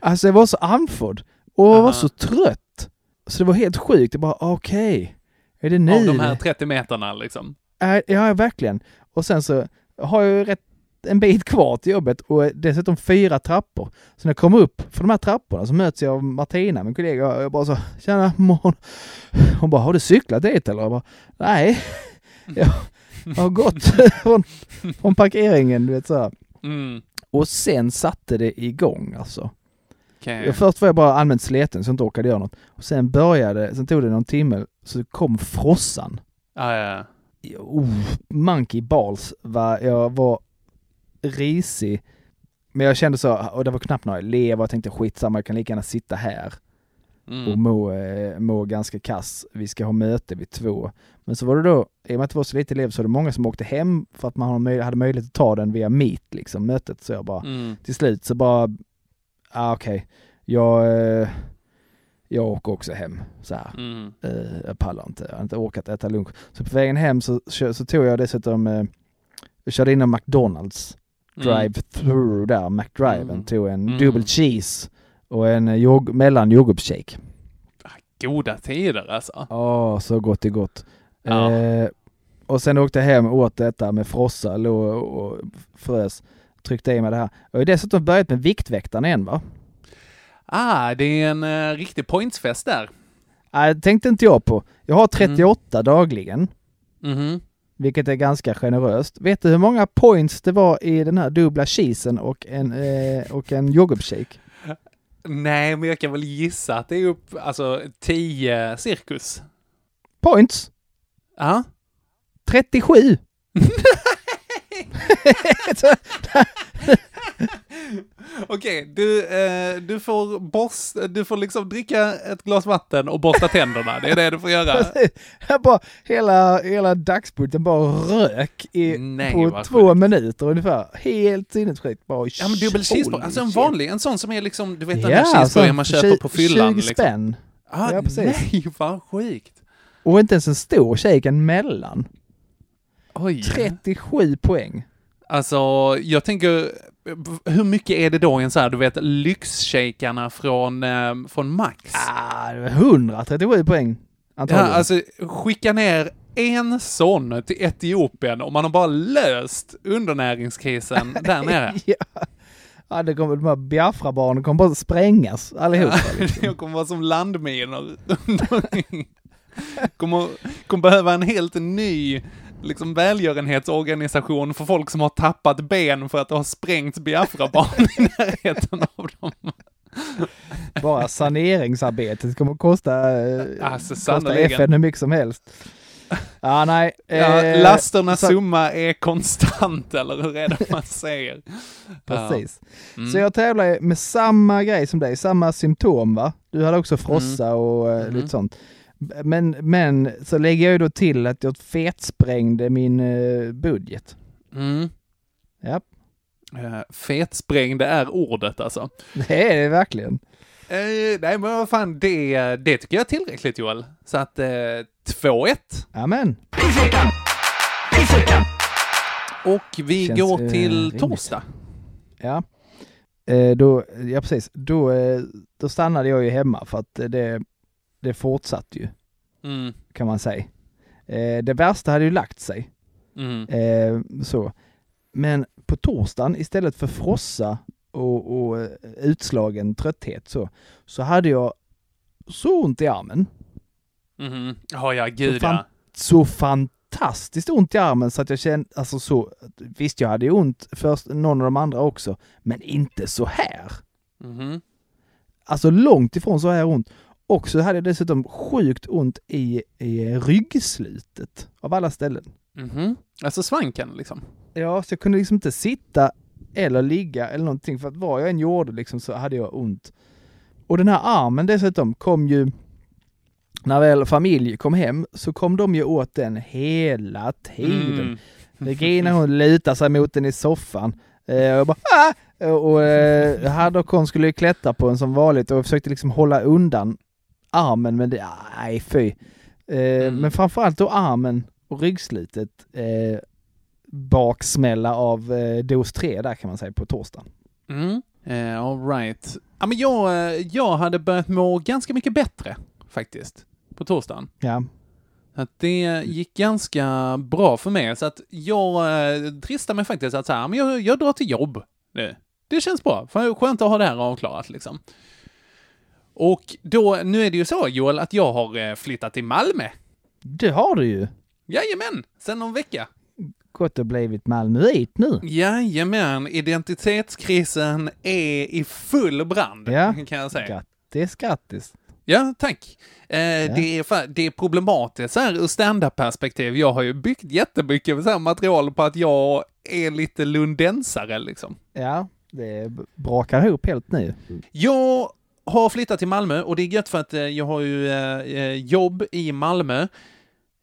Speaker 3: alltså jag var så andfådd och jag var
Speaker 2: Aha.
Speaker 3: så trött. Så det var helt sjukt. Jag bara, okej, är det nu?
Speaker 2: Av de här 30 meterna liksom.
Speaker 3: Ja, ja, verkligen. Och sen så har jag ju rätt en bit kvar till jobbet och dessutom fyra trappor. Så när jag kommer upp för de här trapporna så möts jag av Martina, min kollega, och jag bara så Tjena morgon. Hon bara, har du cyklat dit eller? Jag bara, nej. Jag, jag har gått [LAUGHS] från, från parkeringen, du vet så här.
Speaker 2: Mm.
Speaker 3: Och sen satte det igång alltså.
Speaker 2: Okej.
Speaker 3: Jag, först var jag bara allmänt sliten så jag inte orkade göra något. Och sen började, sen tog det någon timme, så kom frossan.
Speaker 2: Ja, ja.
Speaker 3: Oh, monkey balls, va? jag var risig. Men jag kände så, och det var knappt några elever, jag tänkte skitsamma, jag kan lika gärna sitta här och
Speaker 2: Mm.
Speaker 3: må, eh, må ganska kass. Vi ska ha möte vid två. Men så var det då, i och med att det var så lite elever så var det många som åkte hem för att man hade möj- hade möjlighet att ta den via Meet, liksom, mötet. Så jag bara,
Speaker 2: Mm.
Speaker 3: till slut så bara, ah, okej, jag, eh, jag åker också hem så här.
Speaker 2: Mm.
Speaker 3: Eh, jag pallar inte, jag har inte orkat äta lunch. Så på vägen hem så, så tog jag dessutom, jag körde in en McDonalds. Drive-through där, McDriven,
Speaker 2: Mm.
Speaker 3: tog en
Speaker 2: Mm.
Speaker 3: double cheese och en eh, jord- mellan jordgubbsshake.
Speaker 2: Goda tider alltså.
Speaker 3: Åh, så gott det gott.
Speaker 2: Ja.
Speaker 3: Eh, och sen åkte jag hem och åt detta med frossa, låg och frös. Tryckte i mig det här. Jag har dessutom börjat med Viktväktarna igen va?
Speaker 2: Ah, det är en uh, riktig pointsfest där.
Speaker 3: Nej, det tänkte inte jag på. Jag har 38 dagligen,
Speaker 2: Mhm.
Speaker 3: Vilket är ganska generöst. Vet du hur många points det var i den här dubbla cheesen och en, eh, och en yoghurtshake?
Speaker 2: Nej, men jag kan väl gissa att det är upp, alltså 10 cirkus.
Speaker 3: Points?
Speaker 2: Ja.
Speaker 3: 37! [LAUGHS] [LAUGHS]
Speaker 2: Okej, du, eh, du får borst, du får liksom dricka ett glas vatten och borsta tänderna. Det är det du får göra. [LAUGHS]
Speaker 3: Bara, hela, hela dagspulten bara rök i,
Speaker 2: Nej,
Speaker 3: på två minuter ungefär. Helt sinnessjukt. Bara,
Speaker 2: Ja men dubbel cheeseburgare, alltså en vanlig, en sån som är liksom, du vet den där cheeseburgaren man köper på fyllan.
Speaker 3: 20
Speaker 2: liksom.
Speaker 3: spänn.
Speaker 2: Ah,
Speaker 3: Ja, precis.
Speaker 2: Nej, [LAUGHS] vad sjukt.
Speaker 3: Och inte ens en stor shake, en mellan.
Speaker 2: Oj.
Speaker 3: 37 poäng.
Speaker 2: Alltså, jag tänker, hur mycket är det då i en så här, du vet, lyxshakarna från, eh, från Max?
Speaker 3: Ah, det var 137 poäng.
Speaker 2: Ja,
Speaker 3: Antagligen.
Speaker 2: alltså skicka ner en sån till Etiopien och man har bara löst undernäringskrisen [LAUGHS] där nere.
Speaker 3: ja. ja, det kommer, de här Biafra-barnen kommer bara sprängas allihopa. liksom. [LAUGHS]
Speaker 2: Det kommer vara som landminor. [LAUGHS] kommer, kommer behöva en helt ny liksom välgörenhetsorganisation för folk som har tappat ben för att det har sprängts Biafra-barn i närheten av dem.
Speaker 3: Bara saneringsarbetet kommer att kosta, eh,
Speaker 2: Alltså,
Speaker 3: kosta. FN hur mycket som helst. [LAUGHS] Ja, nej.
Speaker 2: Ja,
Speaker 3: eh,
Speaker 2: lasternas
Speaker 3: så-
Speaker 2: summa är konstant, [LAUGHS] eller hur är det man säger?
Speaker 3: Precis.
Speaker 2: Ja. Mm.
Speaker 3: Så jag tävlar med samma grej som dig, samma symptom va? Du hade också frossa och eh,
Speaker 2: Mm.
Speaker 3: lite sånt. Men, men så lägger jag ju då till att jag fetsprängde min eh, budget.
Speaker 2: Mm.
Speaker 3: Ja,
Speaker 2: Uh, fetsprängd är ordet alltså. [LAUGHS]
Speaker 3: det är det verkligen.
Speaker 2: Eh, nej men vad fan, det, det tycker jag är tillräckligt Joel. Så att uh, 2-1.
Speaker 3: Amen.
Speaker 2: Och vi
Speaker 3: Känns,
Speaker 2: går
Speaker 3: eh,
Speaker 2: till
Speaker 3: rimligt.
Speaker 2: torsdag.
Speaker 3: Ja. Eh, då, ja precis, då, eh, då stannade jag ju hemma för att eh, det, det fortsatte ju,
Speaker 2: Mm.
Speaker 3: kan man säga. Eh, det värsta hade ju lagt sig.
Speaker 2: Mm.
Speaker 3: Eh, så. Men på torsdagen istället för frossa och, och eh, utslagen trötthet så, så hade jag så ont i armen.
Speaker 2: Mhm. Ja, ja, gud
Speaker 3: fan-
Speaker 2: ja.
Speaker 3: Så fantastiskt ont i armen så att jag kände, alltså så, visst jag hade ont först någon av de andra också, men inte så här.
Speaker 2: Mhm.
Speaker 3: Alltså långt ifrån så här ont. Och så hade jag dessutom sjukt ont i, i ryggslutet av alla ställen.
Speaker 2: Mhm. Alltså svanken liksom.
Speaker 3: Ja, så jag kunde liksom inte sitta eller ligga eller någonting för att vad jag än gjorde liksom så hade jag ont. Och den här armen dessutom kom ju, när väl familj kom hem så kom de ju åt den hela tiden.
Speaker 2: Mm.
Speaker 3: Regina hon lutade sig mot den i soffan. Eh, och bara ah! Och eh, hon skulle ju klättra på den som vanligt och försökte liksom hålla undan armen men det, nej fy. Eh, Men framförallt då armen och ryggslutet eh, baksmälla av eh, dos 3 där kan man säga på torsdagen.
Speaker 2: Mm. Eh, all right. Ja, men jag, eh, jag hade börjat må ganska mycket bättre faktiskt på torsdagen.
Speaker 3: Ja.
Speaker 2: Att det gick ganska bra för mig, så att jag eh, dristar mig faktiskt att säga, men jag, jag drar till jobb nu. Det känns bra, för skönt att ha det här avklarat liksom. Och då, nu är det ju så Joel, att jag har eh, flyttat till Malmö.
Speaker 3: Det har du ju.
Speaker 2: Jajamän, sen någon vecka.
Speaker 3: Gått och blivit malmöit nu.
Speaker 2: Jajamän, identitetskrisen är i full brand,
Speaker 3: Ja.
Speaker 2: kan jag säga.
Speaker 3: Grattis, grattis.
Speaker 2: Ja, tack. Eh, det, är, det är problematiskt så här ur stand-up-perspektiv. Jag har ju byggt jättemycket så här material på att jag är lite lundensare liksom.
Speaker 3: Ja, det brakar ihop helt nu.
Speaker 2: Jag har flyttat till Malmö och det är gött för att eh, jag har ju eh, eh, jobb i Malmö.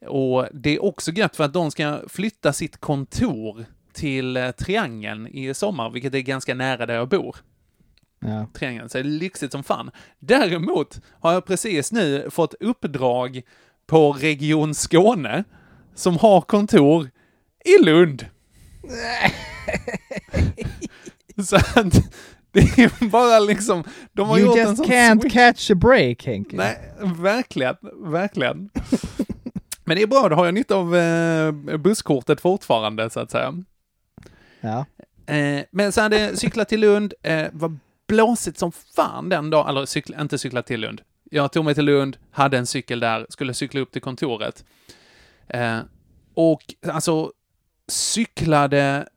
Speaker 2: Och det är också gött för att de ska flytta sitt kontor till Triangeln i sommar, vilket är ganska nära där jag bor.
Speaker 3: Ja.
Speaker 2: Triangeln, så det är lyxigt som fan. Däremot har jag precis nu fått uppdrag på Region Skåne, som har kontor i Lund. [LAUGHS] så att [LAUGHS] det är bara liksom, de har
Speaker 3: You
Speaker 2: gjort en
Speaker 3: just
Speaker 2: sån
Speaker 3: can't
Speaker 2: switch.
Speaker 3: catch a break Henke.
Speaker 2: Nej, verkligen, verkligen. Men det är bra, då har jag nytta av eh, busskortet fortfarande, så att säga.
Speaker 3: Ja.
Speaker 2: Eh, men så hade jag cyklat till Lund, eh, var blåsigt som fan den dagen, eller cykla, inte cyklat till Lund. Jag tog mig till Lund, hade en cykel där, skulle cykla upp till kontoret. Eh, och alltså, cyklade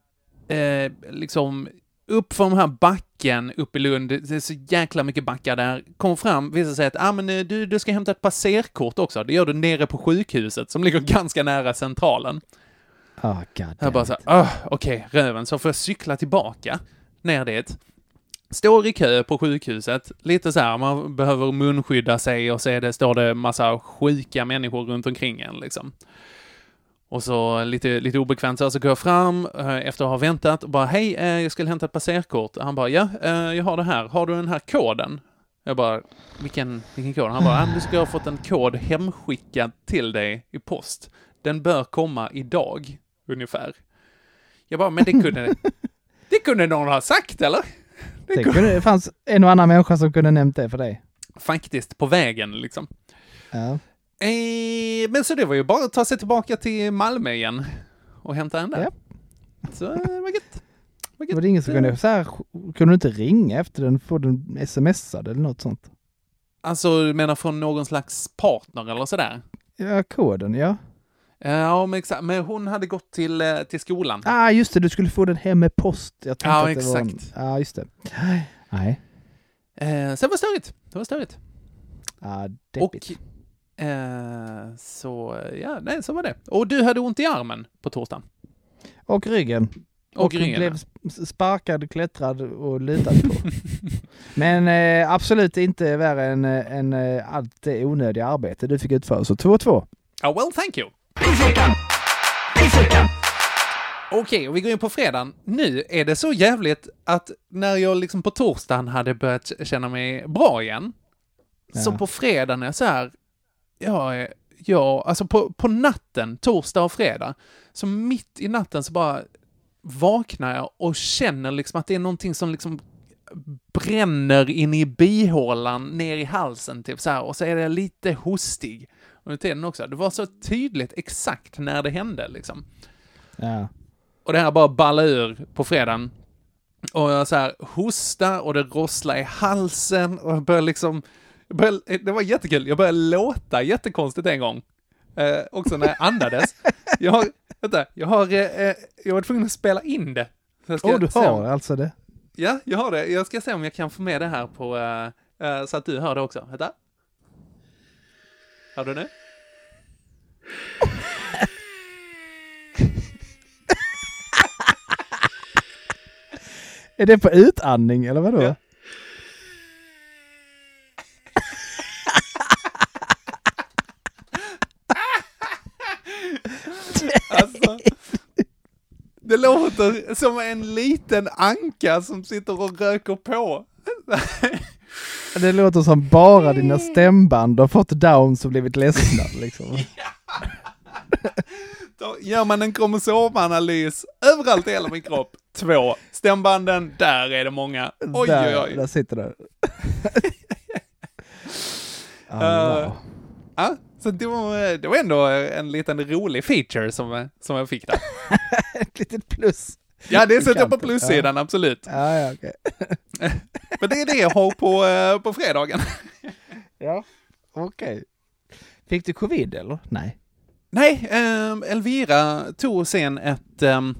Speaker 2: eh, liksom upp från den här backen upp i Lund, det är så jäkla mycket backar där, kom fram, visade sig att ah, men, eh, du, du ska hämta ett passerkort också, det gör du nere på sjukhuset som ligger [LAUGHS] ganska nära centralen.
Speaker 3: Oh, God
Speaker 2: Jag bara så här, "Åh, okej, röven, så får jag cykla tillbaka ner dit. Står i kö på sjukhuset, lite så här, man behöver munskydda sig och så är det, står det massa sjuka människor runt omkring en liksom. Och så lite, lite obekvämt så, så går jag fram eh, efter att ha väntat och bara hej, eh, jag skulle hämta ett passerkort. Han bara ja, eh, jag har det här. Har du den här koden? Jag bara, vilken, vilken kod? Han bara, "Ah, du ska ha fått en kod hemskickad till dig i post. Den bör komma idag, ungefär. Jag bara, men det kunde, [LAUGHS] det kunde någon ha sagt eller?
Speaker 3: Det, kunde, det fanns en och annan människa som kunde nämnt det för dig.
Speaker 2: Faktiskt, på vägen liksom.
Speaker 3: Ja.
Speaker 2: Eh, men så det var ju bara att ta sig tillbaka till Malmö igen och hämta den där. Så eh, det var gött.
Speaker 3: Det var ingen som kunde, så här, kunde du inte ringa efter den, få den smsad eller något sånt?
Speaker 2: Alltså, du menar från någon slags partner eller sådär?
Speaker 3: Ja, koden, ja.
Speaker 2: Eh, Ja, men exakt. Men hon hade gått till, eh, till skolan.
Speaker 3: Ah, just det, du skulle få den hem med post. Jag tänkte
Speaker 2: Ja,
Speaker 3: att det Var
Speaker 2: exakt.
Speaker 3: ja, just det. Nej.
Speaker 2: Eh, så det var störigt. Det var störigt.
Speaker 3: Ah,
Speaker 2: Och eh, så, ja, nej, så var det. Och du hade ont i armen på torsdagen.
Speaker 3: Och ryggen.
Speaker 2: Och
Speaker 3: Och blev sp- sparkad, klättrad och lutad på. [LAUGHS] Men eh, absolut inte värre än, eh, än eh, allt det onödiga arbete du fick utföra. Så 2-2.
Speaker 2: Ja, well thank you. Okej, och vi går in på fredagen. Nu är det så jävligt att när jag liksom på torsdagen hade börjat känna mig bra igen, så
Speaker 3: Ja.
Speaker 2: på fredagen är jag så här, jag är, jag, alltså på, på natten, torsdag och fredag, så mitt i natten så bara vaknar jag och känner liksom att det är någonting som liksom bränner in i bihålan, ner i halsen typ så här, och så är jag lite hostig under tiden också. Det var så tydligt exakt när det hände liksom.
Speaker 3: Ja.
Speaker 2: Och det här bara ballade ur på fredagen. Och jag så här hosta och det rosslar i halsen och jag började liksom, började, det var jättekul, jag började låta jättekonstigt en gång. Eh, också när jag andades. Jag har, vänta, jag har, eh, jag var tvungen att spela in det.
Speaker 3: Åh, du
Speaker 2: se om-
Speaker 3: har alltså det?
Speaker 2: Ja, jag har det. Jag ska se om jag kan få med det här på, eh, eh, så att du hör det också. Vänta. Hör du nu? [LAUGHS]
Speaker 3: Är det på utandning eller vadå?
Speaker 2: Ja. Alltså, det låter som en liten anka som sitter och röker på.
Speaker 3: Det låter som bara dina stämband har fått downs och blivit ledsna [LAUGHS] liksom.
Speaker 2: Då gör man en kromosomanalys överallt i hela min kropp. Två. Stämbanden, där är det många. Oj,
Speaker 3: där,
Speaker 2: oj, oj.
Speaker 3: där sitter det. [LAUGHS]
Speaker 2: Eh,
Speaker 3: wow.
Speaker 2: Ja, så det var, det var ändå en liten rolig feature som, som jag fick där. [LAUGHS]
Speaker 3: Ett litet plus.
Speaker 2: Ja, det sätter jag på plussidan, absolut.
Speaker 3: Ja, ja, okej. [LAUGHS]
Speaker 2: Men det är det jag har på, eh, på fredagen. [LAUGHS]
Speaker 3: Ja, okej. Fick du covid eller? Nej.
Speaker 2: Nej, ehm, Elvira tog sen ett, ehm,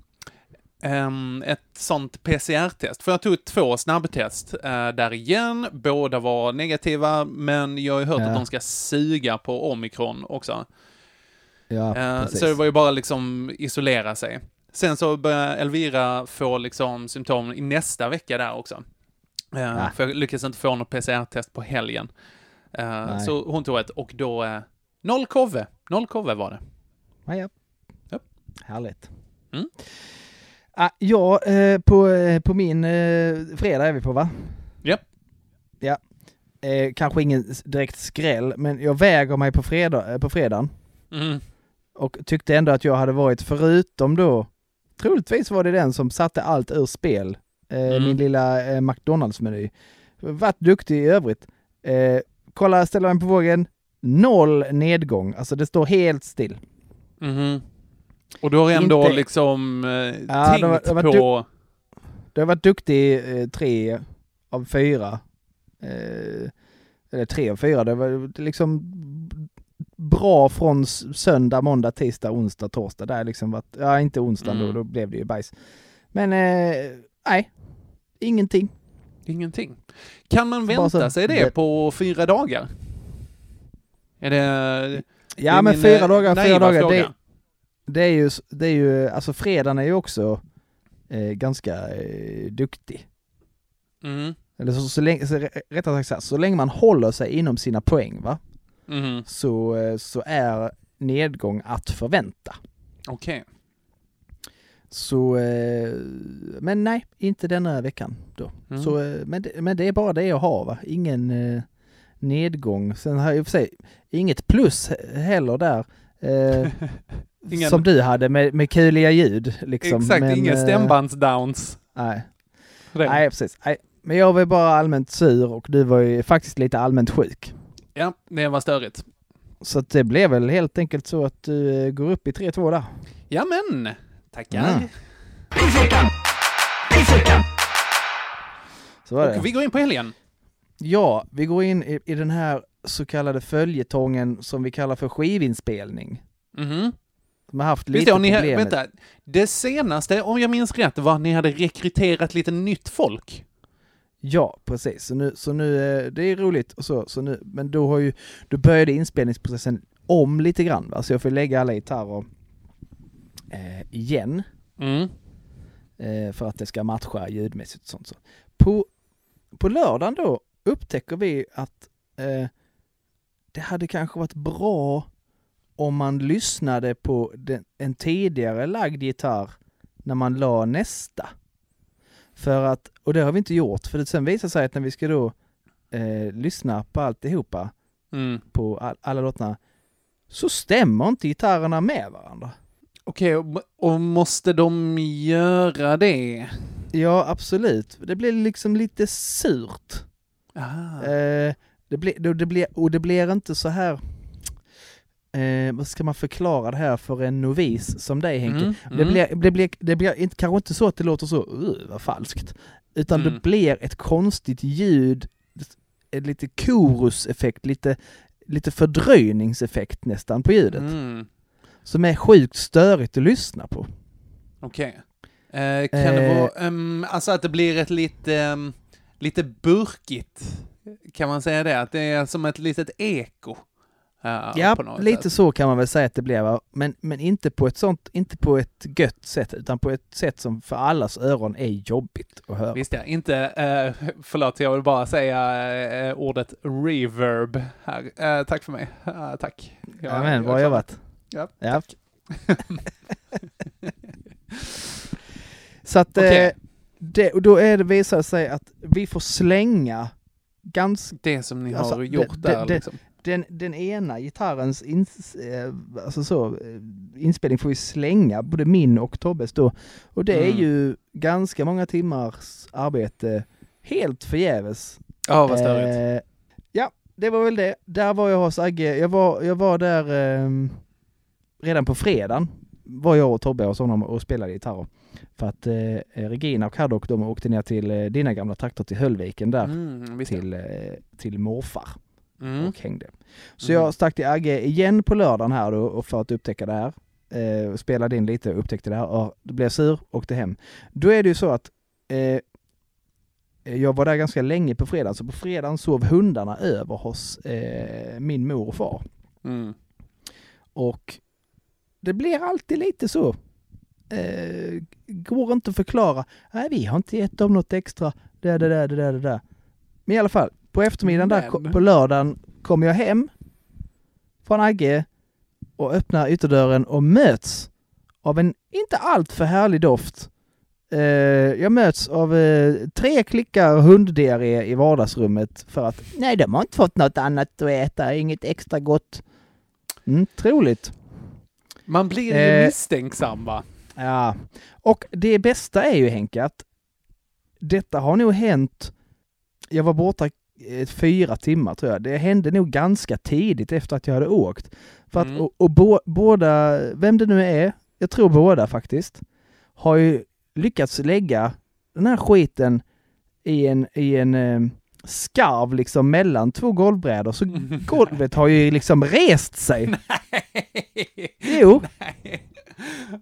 Speaker 2: ett sånt PCR-test. För jag tog två snabbtest eh, där igen. Båda var negativa, men jag har ju hört
Speaker 3: Ja.
Speaker 2: att de ska suga på omikron också.
Speaker 3: Ja,
Speaker 2: Eh, så det var ju bara liksom isolera sig. Sen så började Elvira få liksom symptom i nästa vecka där också. Eh,
Speaker 3: Ja.
Speaker 2: För jag lyckades inte få något PCR-test på helgen.
Speaker 3: Nej.
Speaker 2: så hon tog ett och då, noll kove. Noll kove var det.
Speaker 3: Ja, ja.
Speaker 2: Ja.
Speaker 3: Härligt.
Speaker 2: Mm.
Speaker 3: Ah, ja, eh, på, eh, på min eh, fredag är vi på va?
Speaker 2: Ja.
Speaker 3: Ja. Eh, kanske ingen s- direkt skräll, men jag väger mig på, fredag, eh, på fredagen
Speaker 2: Mm.
Speaker 3: och tyckte ändå att jag hade varit förutom då, troligtvis var det den som satte allt ur spel, eh,
Speaker 2: Mm.
Speaker 3: min lilla eh, McDonalds-meny. Varit duktig i övrigt. Eh, kolla, ställer mig på vågen, noll nedgång, alltså det står helt still.
Speaker 2: Mhm. Och du har ändå
Speaker 3: Inte-
Speaker 2: liksom eh,
Speaker 3: Ja,
Speaker 2: tänkt
Speaker 3: det var- det var
Speaker 2: på...
Speaker 3: Du har varit duktig eh, tre av fyra. Eh, eller tre av fyra. Det var liksom bra från söndag, måndag, tisdag, onsdag, torsdag. Där liksom varit, ja inte onsdag då,
Speaker 2: Mm.
Speaker 3: då blev det ju bajs. Men eh, nej, ingenting.
Speaker 2: Ingenting. Kan man vänta
Speaker 3: så-
Speaker 2: sig det på fyra dagar? Är det... det
Speaker 3: Ja
Speaker 2: är
Speaker 3: men fyra
Speaker 2: eh,
Speaker 3: dagar, fyra dagar.
Speaker 2: fråga.
Speaker 3: Det, det är ju, det är ju, alltså fredagen är ju också eh, ganska eh, duktig.
Speaker 2: Mm.
Speaker 3: Eller så, så länge, så, rättare sagt så, här, så länge man håller sig inom sina poäng va?
Speaker 2: Mhm.
Speaker 3: så, eh, så är nedgång att förvänta.
Speaker 2: Okej.
Speaker 3: Så, eh, men nej, inte denna veckan då.
Speaker 2: Mm.
Speaker 3: Så, eh, men, det, men det är bara det jag har va, ingen eh, nedgång. Sen har jag i och för sig inget plus he- heller där. Eh, [LAUGHS]
Speaker 2: Ingen-
Speaker 3: Som du hade med, med kuliga ljud. Liksom.
Speaker 2: Exakt,
Speaker 3: men,
Speaker 2: ingen
Speaker 3: eh,
Speaker 2: stämbandsdowns.
Speaker 3: Nej. Nej, precis. Nej. Men jag var bara allmänt sur och du var ju faktiskt lite allmänt sjuk.
Speaker 2: Ja, det var störigt.
Speaker 3: Så att det blev väl helt enkelt så att du eh, går upp i 3-2 där.
Speaker 2: Ja men, tackar.
Speaker 3: Mm. Så var det.
Speaker 2: Och vi går in på helgen.
Speaker 3: Ja, vi går in i, i den här så kallade följetongen som vi kallar för skivinspelning.
Speaker 2: Mhm.
Speaker 3: De har haft
Speaker 2: Visst
Speaker 3: lite
Speaker 2: ja, ni,
Speaker 3: problem med-
Speaker 2: vänta. Det senaste, om jag minns rätt, var att ni hade rekryterat lite nytt folk.
Speaker 3: Ja, precis. Så nu, så nu eh, det är roligt och så, så nu, men då har ju, då började inspelningsprocessen om lite grann va? så jag får lägga alla gitarrer eh, igen.
Speaker 2: Mm.
Speaker 3: eh, för att det ska matcha ljudmässigt och sånt. Så. På, på lördagen då upptäcker vi att eh, det hade kanske varit bra om man lyssnade på den, en tidigare lagd gitarr när man la nästa. För att, och det har vi inte gjort, för det sen visar sig att när vi ska då eh, lyssna på alltihopa,
Speaker 2: Mm.
Speaker 3: på all, alla låtarna, så stämmer inte gitarrerna med varandra.
Speaker 2: Okej, och, och måste de göra det?
Speaker 3: Ja, absolut. Det blir liksom lite surt. Eh, det blir, det, det blir, och det blir inte så här... Eh, vad ska man förklara det här för en novis som dig Henke?
Speaker 2: Mm,
Speaker 3: Det
Speaker 2: mm.
Speaker 3: blir, det blir, det blir inte, kanske inte så att det låter så uh, vad falskt. Utan
Speaker 2: Mm.
Speaker 3: det blir ett konstigt ljud, ett lite koruseffekt, lite, lite fördröjningseffekt nästan på ljudet.
Speaker 2: Mm.
Speaker 3: Som är sjukt störigt att lyssna på.
Speaker 2: Okej. Eh, kan det
Speaker 3: Eh.
Speaker 2: vara, ehm, alltså att det blir ett lite, ehm, lite burkigt, kan man säga det? Att det är som ett litet eko? Eh,
Speaker 3: Ja, lite
Speaker 2: sätt.
Speaker 3: så kan man väl säga att det blir, va? Men, men inte på ett sånt, inte på ett gött sätt, utan på ett sätt som för allas öron är jobbigt att höra.
Speaker 2: Visst ja, inte, eh, [LAUGHS] förlåt jag vill bara säga eh, ordet reverb här. Eh, tack för mig. Tack. Jag-
Speaker 3: Ja, men
Speaker 2: jag
Speaker 3: bra jobbat.
Speaker 2: Ja,
Speaker 3: Ja.
Speaker 2: tack. [LAUGHS]
Speaker 3: Så att eh, det, då är det visar det sig att vi får slänga ganska
Speaker 2: Det som ni
Speaker 3: Alltså,
Speaker 2: har
Speaker 3: det-
Speaker 2: gjort
Speaker 3: det-
Speaker 2: där
Speaker 3: det-
Speaker 2: liksom.
Speaker 3: Den, den ena gitarrens ins, eh, alltså så, eh, inspelning får vi slänga, både min och Tobbes då. Och det är
Speaker 2: Mm.
Speaker 3: ju ganska många timmars arbete helt förgäves.
Speaker 2: Ja, vad störigt.
Speaker 3: Eh, ja, det var väl det. Där var jag hos Agge. Jag var, jag var där ehm, redan på fredagen. Var jag och Tobbe hos honom och spelade gitarr. För att eh, Regina och Haddock de åkte ner till eh, dina gamla traktor till Höllviken där.
Speaker 2: Mm,
Speaker 3: till, eh, till morfar
Speaker 2: Mm.
Speaker 3: och hängde. Så
Speaker 2: Mm.
Speaker 3: jag stack till Agge igen på lördagen här då och för att upptäcka det här. Eh, spelade in lite och upptäckte det här och blev sur och åkte hem. Då är det ju så att eh, jag var där ganska länge på fredagen, så på fredagen sov hundarna över hos eh, min mor och far.
Speaker 2: Mm.
Speaker 3: Och det blir alltid lite så. Eh, går inte att förklara. Nej, vi har inte gett dem något extra. Det, det, det, det, det, det. Men i alla fall, på eftermiddagen där,
Speaker 2: Men.
Speaker 3: på lördagen, kommer jag hem från Agge och öppnar ytterdörren och möts av en inte alltför härlig doft. Eh, jag möts av eh, tre klickar hunddiarré i vardagsrummet för att nej, de har inte fått något annat att äta, inget extra gott. Mm, troligt.
Speaker 2: Man blir ju
Speaker 3: Eh,
Speaker 2: misstänksam va?
Speaker 3: Ja, och det bästa är ju Henke att detta har nog hänt, jag var borta fyra timmar tror jag, det hände nog ganska tidigt efter att jag hade åkt. För att,
Speaker 2: Mm.
Speaker 3: och, och bo, båda, vem det nu är, jag tror båda faktiskt, har ju lyckats lägga den här skiten i en, i en eh, skarv liksom mellan två golvbrädor, så [LAUGHS] golvet har ju liksom rest sig. Jo.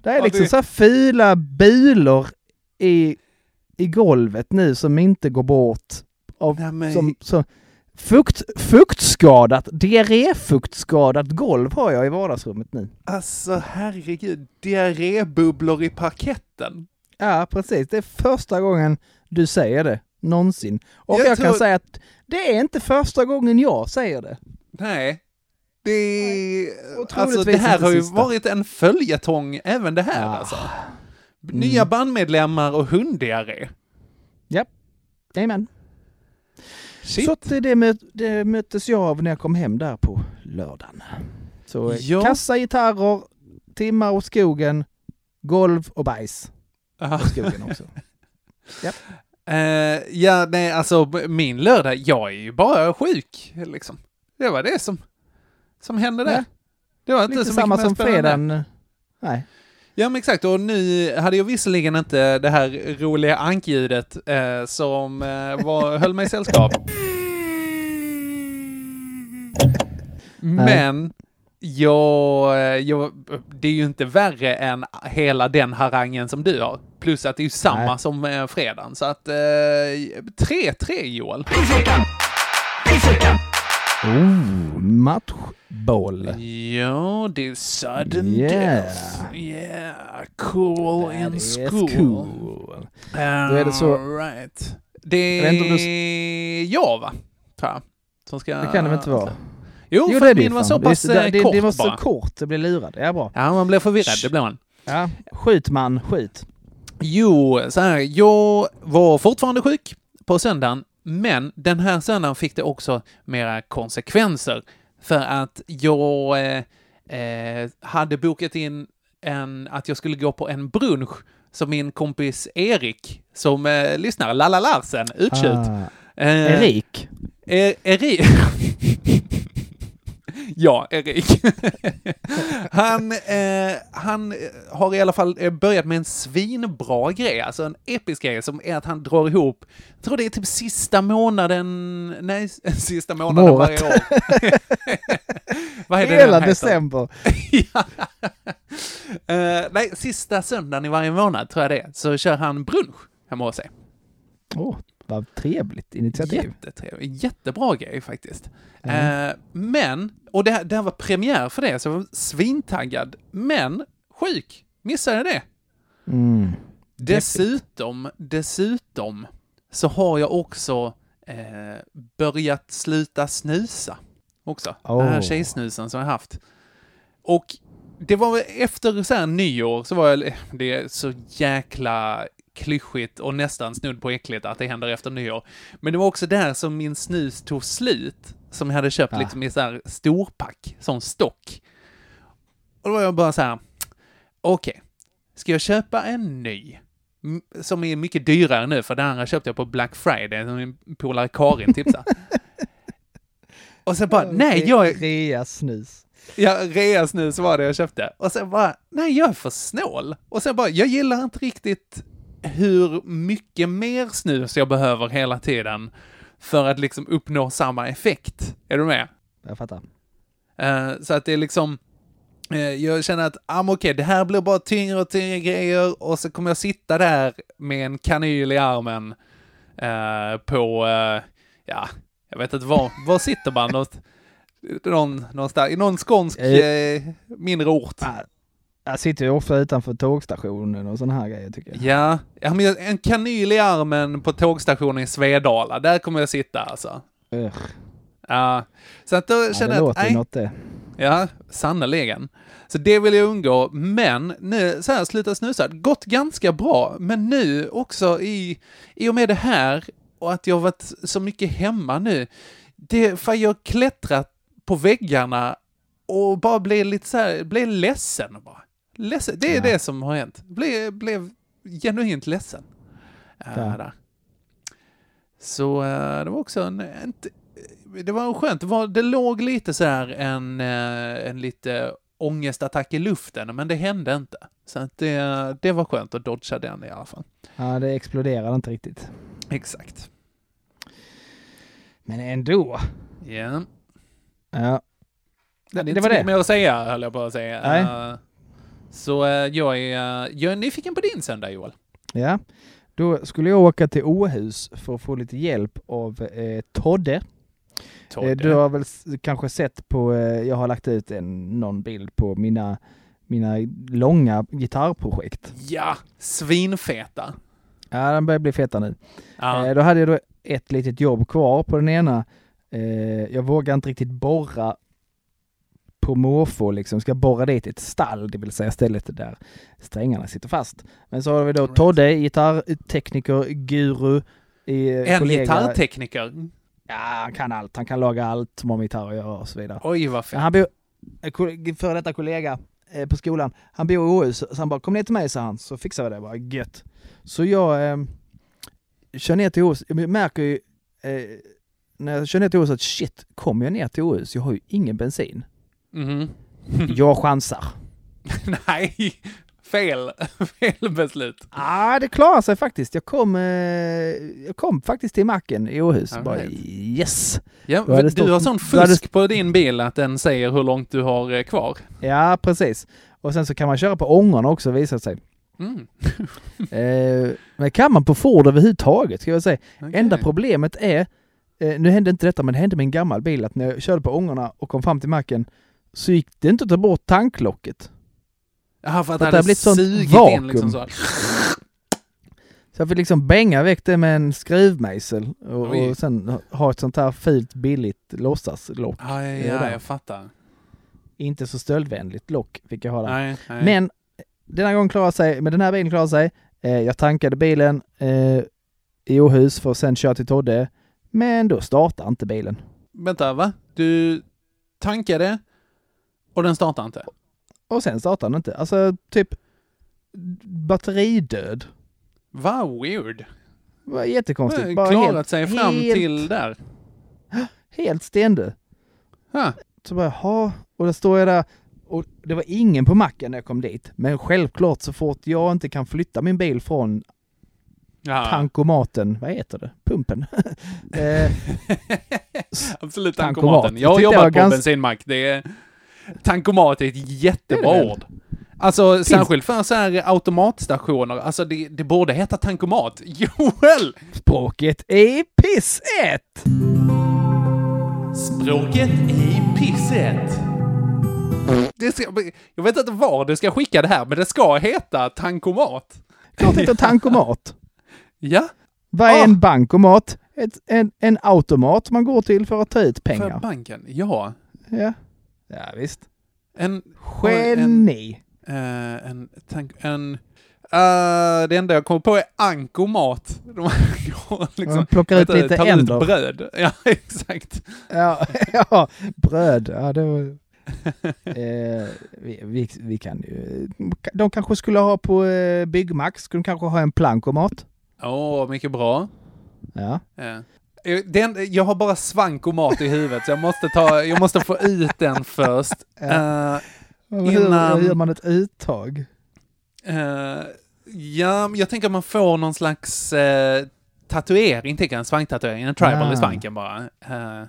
Speaker 3: Det är liksom
Speaker 2: det-
Speaker 3: så här fula bulor i, i golvet nu som inte går bort. Av,
Speaker 2: Nej, men-
Speaker 3: som, som, fukt, fuktskadat, diarréfuktskadat golv har jag i vardagsrummet nu.
Speaker 2: Alltså herregud, diarrébubblor i parketten.
Speaker 3: Ja, precis. Det är första gången du säger det, någonsin. Och
Speaker 2: Jag
Speaker 3: jag,
Speaker 2: tror-
Speaker 3: kan säga att det är inte första gången jag säger det.
Speaker 2: Nej. Det,
Speaker 3: och
Speaker 2: alltså, det här har ju
Speaker 3: sista.
Speaker 2: varit en följetong, även det här
Speaker 3: Ja.
Speaker 2: alltså.
Speaker 3: Mm.
Speaker 2: Nya bandmedlemmar och hunddiarré.
Speaker 3: Ja, jajamän.
Speaker 2: Shit.
Speaker 3: Så det, möt, det möttes jag av när jag kom hem där på lördagen. Så eh,
Speaker 2: Ja.
Speaker 3: kassa gitarrer, timmar åt skogen, golv och bajs
Speaker 2: Ja.
Speaker 3: åt skogen också. [LAUGHS]
Speaker 2: Eh, ja, nej, alltså min lördag, jag är ju bara sjuk, liksom. Det var det som, som hände där.
Speaker 3: Ja.
Speaker 2: Det var inte
Speaker 3: Lite
Speaker 2: så
Speaker 3: samma
Speaker 2: mycket mer
Speaker 3: som fredagen. Nej.
Speaker 2: Ja, men exakt. Och nu hade jag visserligen inte det här roliga ankljudet eh, som eh, var, höll mig sällskap. Men jag, eh, jag, det är ju inte värre än hela den harangen som du har. Plus att det är ju samma
Speaker 3: Nej.
Speaker 2: som eh, fredagen. Så att eh, 3-3 Joel.
Speaker 3: Oh, matchboll.
Speaker 2: Ja, det är sudden
Speaker 3: Yeah.
Speaker 2: death. Yeah, cool
Speaker 3: That is
Speaker 2: school.
Speaker 3: cool. Då är det så-
Speaker 2: Right. Det är jag va? Jag. Som ska...
Speaker 3: Det kan det väl inte vara?
Speaker 2: Jo,
Speaker 3: Jo,
Speaker 2: för
Speaker 3: det det
Speaker 2: min var så
Speaker 3: Det
Speaker 2: pass
Speaker 3: det,
Speaker 2: eh,
Speaker 3: det,
Speaker 2: kort
Speaker 3: det var så
Speaker 2: bara.
Speaker 3: kort, det blev lurad. Ja, bra.
Speaker 2: Ja, man blir förvirrad, det blir man.
Speaker 3: Ja, skjut man, skjut.
Speaker 2: Jo, så här, jag var fortfarande sjuk på söndagen, men den här söndagen fick det också mera konsekvenser. För att jag eh, eh, hade bokat in en, att jag skulle gå på en brunch som min kompis Erik, som eh, lyssnar, Lalla Larsen, utkött.
Speaker 3: Ah.
Speaker 2: Eh,
Speaker 3: Erik.
Speaker 2: Er, Erik. [LAUGHS] [LAUGHS] ja, Erik. [LAUGHS] han, eh, han har i alla fall eh, börjat med en svinbra grej, alltså en episk grej som är att han drar ihop, jag tror det är typ sista månaden, nej, [LAUGHS] sista månaden
Speaker 3: Året.
Speaker 2: varje år. Vad är det
Speaker 3: Hela december.
Speaker 2: ja. Eh, nej, sista söndagen i varje månad tror jag det är, så kör han brunch hemma hos sig.
Speaker 3: Åh, vad trevligt initiativ.
Speaker 2: Jättetrevligt. Jättebra grej faktiskt.
Speaker 3: Mm.
Speaker 2: Eh, men, och det, här- det här var premiär för det, så jag var svintaggad. Men, sjuk. Missade det.
Speaker 3: Mm.
Speaker 2: Dessutom, dessutom, så har jag också eh, börjat sluta snusa. Också. Den här
Speaker 3: Oh.
Speaker 2: tjejsnusen som jag haft. Och det var efter så här nyår så var jag, det är så jäkla klyschigt och nästan snudd på äckligt att det händer efter nyår. Men det var också där som min snus tog slut, som jag hade köpt
Speaker 3: Ah.
Speaker 2: liksom i så här storpack, som stock. Och då var jag bara så här, okej, ska jag köpa en ny? Som är mycket dyrare nu, för den andra köpte jag på Black Friday, som min polare Karin tipsade. [LAUGHS] Och sen bara, nej, jag.
Speaker 3: Rea snus.
Speaker 2: Ja, reasnus var det jag köpte. Och sen bara, nej, jag är för snål. Och sen bara, jag gillar inte riktigt hur mycket mer snus jag behöver hela tiden för att liksom uppnå samma effekt. Är du med?
Speaker 3: Jag fattar.
Speaker 2: Eh, så att det är liksom, eh, jag känner att, ah, okej, det här blir bara tyngre och tyngre grejer och så kommer jag sitta där med en kanyl i armen eh, på, ja, jag vet inte var, var sitter man? Något, någon, någonstans, i någon skånsk mindre ort.
Speaker 3: Jag sitter ju ofta utanför tågstationen och sådana här grejer tycker jag.
Speaker 2: Ja, ja men en kanyl i armen på tågstationen i Svedala, där kommer jag sitta alltså.
Speaker 3: Ugh.
Speaker 2: Ja, så att då
Speaker 3: Ja,
Speaker 2: känner
Speaker 3: det
Speaker 2: jag att,
Speaker 3: låter ju
Speaker 2: nej,
Speaker 3: något det.
Speaker 2: Ja, sannerligen. Så det vill jag undgå, men nu, så här, sluta snusa, gått ganska bra, men nu också i, i och med det här och att jag har varit så mycket hemma nu, det, för jag klättrat på väggarna och bara blev lite så här, blev ledsen bara. Ledsen, det är
Speaker 3: Ja.
Speaker 2: det som har hänt. Blev, blev genuint ledsen. äh,
Speaker 3: Ja.
Speaker 2: Så äh, det var också en, en, det var skönt. Det, var, det låg lite så här en, eh, en lite ångestattack i luften, men det hände inte. Så att det, det var skönt att dodga den i alla fall.
Speaker 3: Ja, det exploderar inte riktigt.
Speaker 2: Exakt.
Speaker 3: Men ändå.
Speaker 2: Ja.
Speaker 3: Ja.
Speaker 2: Det,
Speaker 3: Det var det.
Speaker 2: mer att säga, höll jag på att säga.
Speaker 3: Nej.
Speaker 2: Eh, så eh, jag, är, eh, jag är nyfiken på din söndag, Joel.
Speaker 3: Ja. Då skulle jag åka till Åhus för att få lite hjälp av eh, Todde.
Speaker 2: Todde.
Speaker 3: Eh, Du har väl kanske sett på, eh, jag har lagt ut en, någon bild på mina, mina långa gitarrprojekt.
Speaker 2: Ja, svinfeta.
Speaker 3: Ja, den börjar bli feta nu. Eh, då hade jag då ett litet jobb kvar på den ena. Eh, jag vågar inte riktigt borra på måfå liksom, ska borra dit ett stall, det vill säga stället där strängarna sitter fast. Men så har vi då Todde, gitarrtekniker, guru, i,
Speaker 2: En
Speaker 3: kollega.
Speaker 2: gitarrtekniker.
Speaker 3: Ja, han kan allt. Han kan laga allt som har med gitarr att göra och så vidare.
Speaker 2: Oj, vad.
Speaker 3: Men Han bor, ko- före detta kollega eh, på skolan, han bor i Åhus, så han bara kom ner till mig sa han, så fixar vi det bara, gött. Så jag eh, kör ner till Åhus, jag märker ju eh, när jag kör ner till Åhus att shit, kommer jag ner till Åhus, jag har ju ingen bensin.
Speaker 2: Mhm. [LAUGHS]
Speaker 3: jag chansar. [LAUGHS]
Speaker 2: Nej, fel. [LAUGHS] fel beslut.
Speaker 3: Ja, ah, det klarar sig faktiskt. Jag kom, eh, jag kom faktiskt till macken i Åhus. Bara,
Speaker 2: right.
Speaker 3: yes!
Speaker 2: Ja, du
Speaker 3: stått-
Speaker 2: har sån
Speaker 3: då hade-
Speaker 2: fusk på din bil att den säger hur långt du har eh, kvar.
Speaker 3: Ja, precis. Och sen så kan man köra på ångorna också visar det sig.
Speaker 2: Mm.
Speaker 3: Eh, men kan man på Ford överhuvudtaget ska jag säga.
Speaker 2: Okej.
Speaker 3: Enda problemet är eh, nu hände inte detta men det hände med en gammal bil att när jag körde på ångorna och kom fram till macken så gick det inte att ta bort tanklocket.
Speaker 2: Jaha, för att
Speaker 3: För att det
Speaker 2: hade
Speaker 3: blivit sånt
Speaker 2: sugit in
Speaker 3: vakuum.
Speaker 2: liksom så.
Speaker 3: Så jag fick liksom bänga väck det med en skruvmejsel och, och sen ha ett sånt här fult billigt låtsaslock.
Speaker 2: Ja, ja, ja, jag fattar.
Speaker 3: Inte så stöldvänligt lock fick jag ha där.
Speaker 2: Nej, nej.
Speaker 3: Men denna gång klarade sig, med den här bilen klarade sig. Eh, jag tankade bilen eh, i Åhus för att sen köra till Todde. Men då startade inte bilen.
Speaker 2: Vänta, va? Du tankade och den startade inte?
Speaker 3: Och sen startade den inte. Alltså typ batteridöd.
Speaker 2: Vad weird.
Speaker 3: Det var jättekonstigt.
Speaker 2: Eh,
Speaker 3: Bara
Speaker 2: Klarat
Speaker 3: helt,
Speaker 2: sig fram
Speaker 3: helt,
Speaker 2: till där. [GASPS]
Speaker 3: Helt stendöd.
Speaker 2: Ja.
Speaker 3: Så bara, jaha. Och då står jag där och det var ingen på macken när jag kom dit. Men självklart så fort jag inte kan flytta min bil från
Speaker 2: Ja.
Speaker 3: tankomaten, vad heter det? Pumpen. [LAUGHS] eh, [LAUGHS]
Speaker 2: Absolut,
Speaker 3: Tankomat.
Speaker 2: tankomaten. Jag har jobbat på
Speaker 3: ganska-
Speaker 2: bensinmack. Det är... Tankomat är ett jättebra
Speaker 3: Det
Speaker 2: ord. Alltså särskilt för så här automatstationer. Alltså det, det borde heta tankomat. [LAUGHS] Joel!
Speaker 3: språket är piss ett.
Speaker 2: Språket i pisset. Det ska, jag vet inte var du ska skicka det här, men det ska heta tankomat.
Speaker 3: Klart det heter [LAUGHS] tankomat.
Speaker 2: Ja,
Speaker 3: Vad är
Speaker 2: Ah.
Speaker 3: en bankomat? Ett, en, en automat man går till för att ta ut
Speaker 2: för
Speaker 3: pengar.
Speaker 2: banken. Ja.
Speaker 3: Ja. Ja, visst.
Speaker 2: En...
Speaker 3: Geni.
Speaker 2: En, eh, en, tank, en eh, det enda jag kommer på är ankomat. [LAUGHS] De liksom,
Speaker 3: Man plockar ut lite
Speaker 2: tar
Speaker 3: änder.
Speaker 2: Ut bröd. [LAUGHS] Ja, exakt.
Speaker 3: Ja, [LAUGHS] ja, bröd. Ja, det var... eh, vi, vi, vi kan ju... De kanske skulle ha på eh, Byggmax, skulle de kanske ha en plankomat.
Speaker 2: Åh, mycket bra.
Speaker 3: Ja.
Speaker 2: Ja. Eh, Den, jag har bara svankomat i huvudet, så jag måste, ta, jag måste få ut den först. [LAUGHS]
Speaker 3: Ja. Hur,
Speaker 2: Innan-
Speaker 3: hur gör man ett uttag?
Speaker 2: Eh, ja, jag tänker att man får någon slags uh, tatuering, tänker jag, en svanktatuering, en tribal
Speaker 3: Ah.
Speaker 2: i svanken bara. Uh,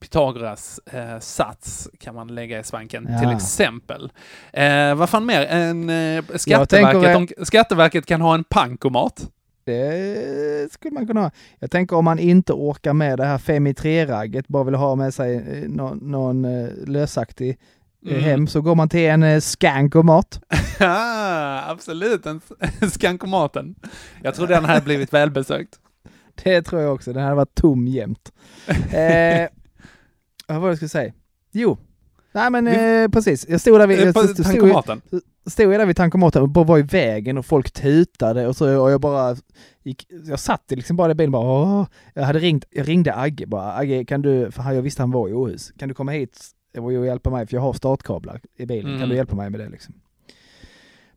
Speaker 2: Pythagoras eh, sats kan man lägga i svanken,
Speaker 3: Ja.
Speaker 2: till exempel. Eh, vad fan mer? En, eh, Skatteverket,
Speaker 3: tänker-
Speaker 2: de, Skatteverket kan ha en pankomat.
Speaker 3: Det skulle man kunna ha. Jag tänker om man inte orkar med det här 5 i 3-ragget, bara vill ha med sig eh, någon, någon eh, lösaktig eh,
Speaker 2: Mm.
Speaker 3: hem, så går man till en skankomat. [LAUGHS]
Speaker 2: Ja, absolut, en, en [LAUGHS] skankomaten. Jag tror den hade blivit välbesökt. [LAUGHS]
Speaker 3: Det tror jag också. Den hade varit tom jämt. eh, vad var det jag skulle säga? Jo. Nej men eh, precis. Jag stod där vid... Jag stod, stod,
Speaker 2: tankomaten.
Speaker 3: Stod jag där vid tankomaten och bara var i vägen och folk tutade och så och jag bara gick, jag satt liksom bara i bilen bara åh. Jag hade ringt, jag ringde Agge bara, Agge kan du, för jag visste han var i Åhus, kan du komma hit och hjälpa mig för jag har startkablar i bilen,
Speaker 2: Mm.
Speaker 3: kan du hjälpa mig med det liksom?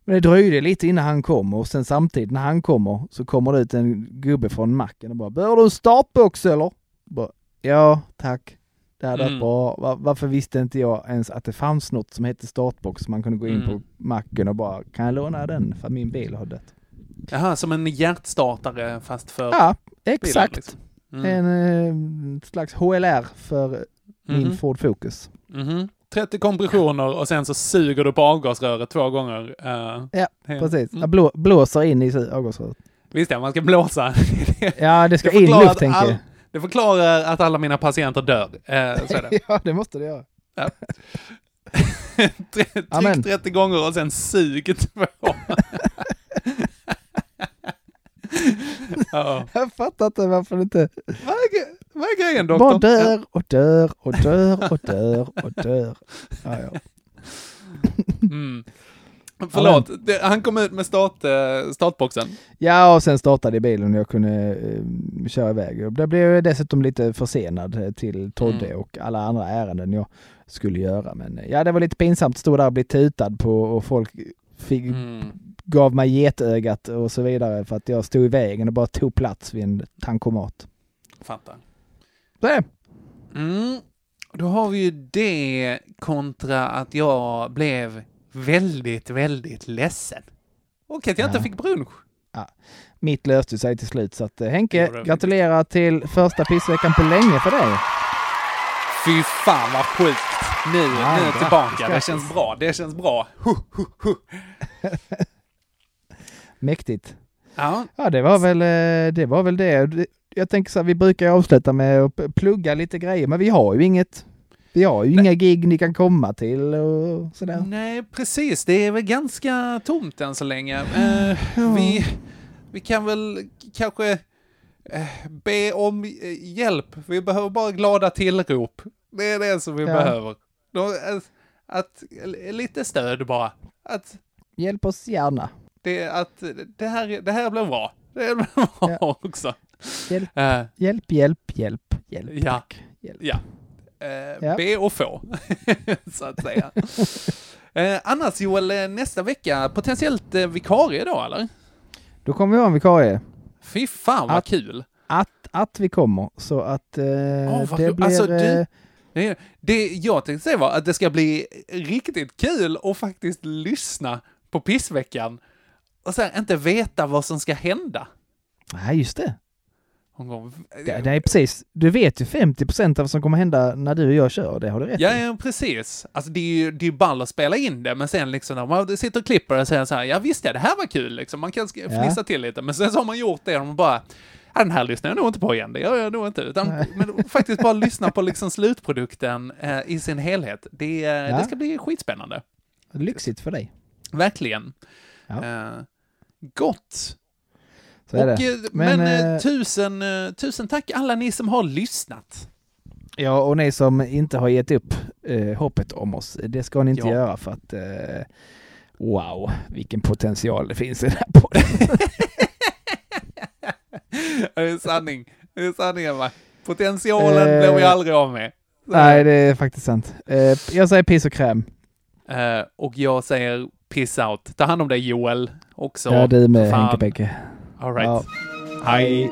Speaker 3: Men det dröjde lite innan han kom och sen samtidigt när han kommer så kommer det ut en gubbe från macken och bara Behöver du en startbox eller? Bara, ja, tack. Det hade
Speaker 2: Mm.
Speaker 3: varit bra. Va- Varför visste inte jag ens att det fanns något som hette startbox som man kunde gå in
Speaker 2: Mm.
Speaker 3: på macken och bara Kan jag låna den för min bil har dött?
Speaker 2: Jaha, som en hjärtstartare fast för
Speaker 3: Ja, exakt.
Speaker 2: liksom. Mm.
Speaker 3: En eh, slags HLR för min
Speaker 2: Mhm.
Speaker 3: Ford Focus.
Speaker 2: Mhm. 30 kompressioner och sen så suger du på avgasröret två gånger. eh,
Speaker 3: Ja, precis.
Speaker 2: Mm.
Speaker 3: Jag blå, blåser in i avgasröret.
Speaker 2: Visst ja, man ska blåsa.
Speaker 3: Ja, det ska in luft
Speaker 2: att
Speaker 3: tänker
Speaker 2: all-. Det förklarar att alla mina patienter dör. Eh, så är det. [LAUGHS]
Speaker 3: ja, det måste det göra.
Speaker 2: Ja. [LAUGHS] Tryck
Speaker 3: Amen.
Speaker 2: 30 gånger och sen sug två. [LAUGHS] ja.
Speaker 3: Jag fattar inte varför inte...
Speaker 2: Vad är, vad är grejen
Speaker 3: Bara
Speaker 2: doktorn?
Speaker 3: dör och dör och dör och dör och dör. Ja, ja.
Speaker 2: Mm. [LAUGHS] Förlåt, det, han kom ut med start, eh, startboxen.
Speaker 3: Ja, och sen startade bilen och jag kunde eh, köra iväg. Det blev jag dessutom lite försenad eh, till Todde
Speaker 2: Mm.
Speaker 3: och alla andra ärenden jag skulle göra. Men ja, det var lite pinsamt att stå där och bli tutad på och folk fick,
Speaker 2: Mm.
Speaker 3: gav mig getögat och så vidare för att jag stod i vägen och bara tog plats vid en tankomat.
Speaker 2: Fattar.
Speaker 3: Så det.
Speaker 2: Mm. Då har vi ju det kontra att jag blev väldigt, väldigt ledsen. Och att jag inte
Speaker 3: Ja.
Speaker 2: fick brunch.
Speaker 3: Mitt löste sig till slut. Så att eh, Henke, gratulerar till första pissveckan på länge för dig.
Speaker 2: Fy fan vad sjukt. Nu,
Speaker 3: Ja,
Speaker 2: nu är jag tillbaka. Det känns bra. Det känns bra. Huh, huh, huh. [LAUGHS]
Speaker 3: Mäktigt.
Speaker 2: Ja.
Speaker 3: Ja, det var väl eh, det. Var väl det. Jag tänker så här, vi brukar avsluta med att plugga lite grejer, men vi har ju inget. Vi har ju inga gig ni kan komma till och sådär.
Speaker 2: Nej, precis. Det är väl ganska tomt än så länge. Eh, vi, vi kan väl kanske eh, be om eh, hjälp. Vi behöver bara glada tillrop. Det är det som vi
Speaker 3: Ja.
Speaker 2: behöver. Eh, att, lite stöd bara. Att
Speaker 3: Hjälp oss gärna.
Speaker 2: det, att det, här, det här blir bra. Det blir bra också.
Speaker 3: Hjälp,
Speaker 2: Eh,
Speaker 3: hjälp, hjälp, hjälp, hjälp.
Speaker 2: Ja.
Speaker 3: Hjälp.
Speaker 2: Ja. Eh,
Speaker 3: Ja.
Speaker 2: Be och få, [LAUGHS] så att säga. [LAUGHS] eh, annars Joel, eh, nästa vecka potentiellt eh, vikarie då eller?
Speaker 3: Då kommer vi ha en vikarie.
Speaker 2: Fy fan vad
Speaker 3: Att-
Speaker 2: kul!
Speaker 3: Att, att vi kommer, så att eh,
Speaker 2: vad
Speaker 3: det
Speaker 2: kul.
Speaker 3: blir...
Speaker 2: Alltså, du-
Speaker 3: eh,
Speaker 2: Det, det jag tänkte säga var att det ska bli riktigt kul att faktiskt lyssna på pissveckan och sen inte veta vad som ska hända.
Speaker 3: Nej, just det.
Speaker 2: Gång.
Speaker 3: det. Det är precis. Du vet ju 50 procent av vad som kommer hända när du och jag kör. Det har du rätt
Speaker 2: Ja,
Speaker 3: i.
Speaker 2: ja, precis. Alltså det är ju det är ball att spela in det, men sen liksom när man sitter och klipper och säger så här, ja visst ja, det här var kul liksom, man kan sk-
Speaker 3: Ja.
Speaker 2: fnissa till lite, men sen så har man gjort det och man bara, ja, den här lyssnar jag nog inte på igen, det gör jag nog inte, utan men faktiskt bara lyssna på liksom slutprodukten eh, i sin helhet. Det, eh,
Speaker 3: Ja.
Speaker 2: det ska bli skitspännande.
Speaker 3: Lyxigt för dig.
Speaker 2: Verkligen.
Speaker 3: Ja.
Speaker 2: Eh, gott.
Speaker 3: Så
Speaker 2: och, eh, men
Speaker 3: Men,
Speaker 2: eh,
Speaker 3: eh,
Speaker 2: tusen, tusen tack alla ni som har lyssnat.
Speaker 3: Ja, och ni som inte har gett upp eh, hoppet om oss, det ska ni inte
Speaker 2: Ja.
Speaker 3: göra för att eh, wow, vilken potential det finns i den här podden. [LAUGHS]
Speaker 2: Det är sanning. Det är sanningen va? Potentialen
Speaker 3: Eh,
Speaker 2: blir vi aldrig av med. Så-
Speaker 3: Nej, det är faktiskt sant. Eh, jag säger piss och kräm.
Speaker 2: Och jag säger piss out. Ta hand om dig Joel också.
Speaker 3: ja, du med. Henke Pekke.
Speaker 2: All right.
Speaker 3: Ja.
Speaker 2: Hej.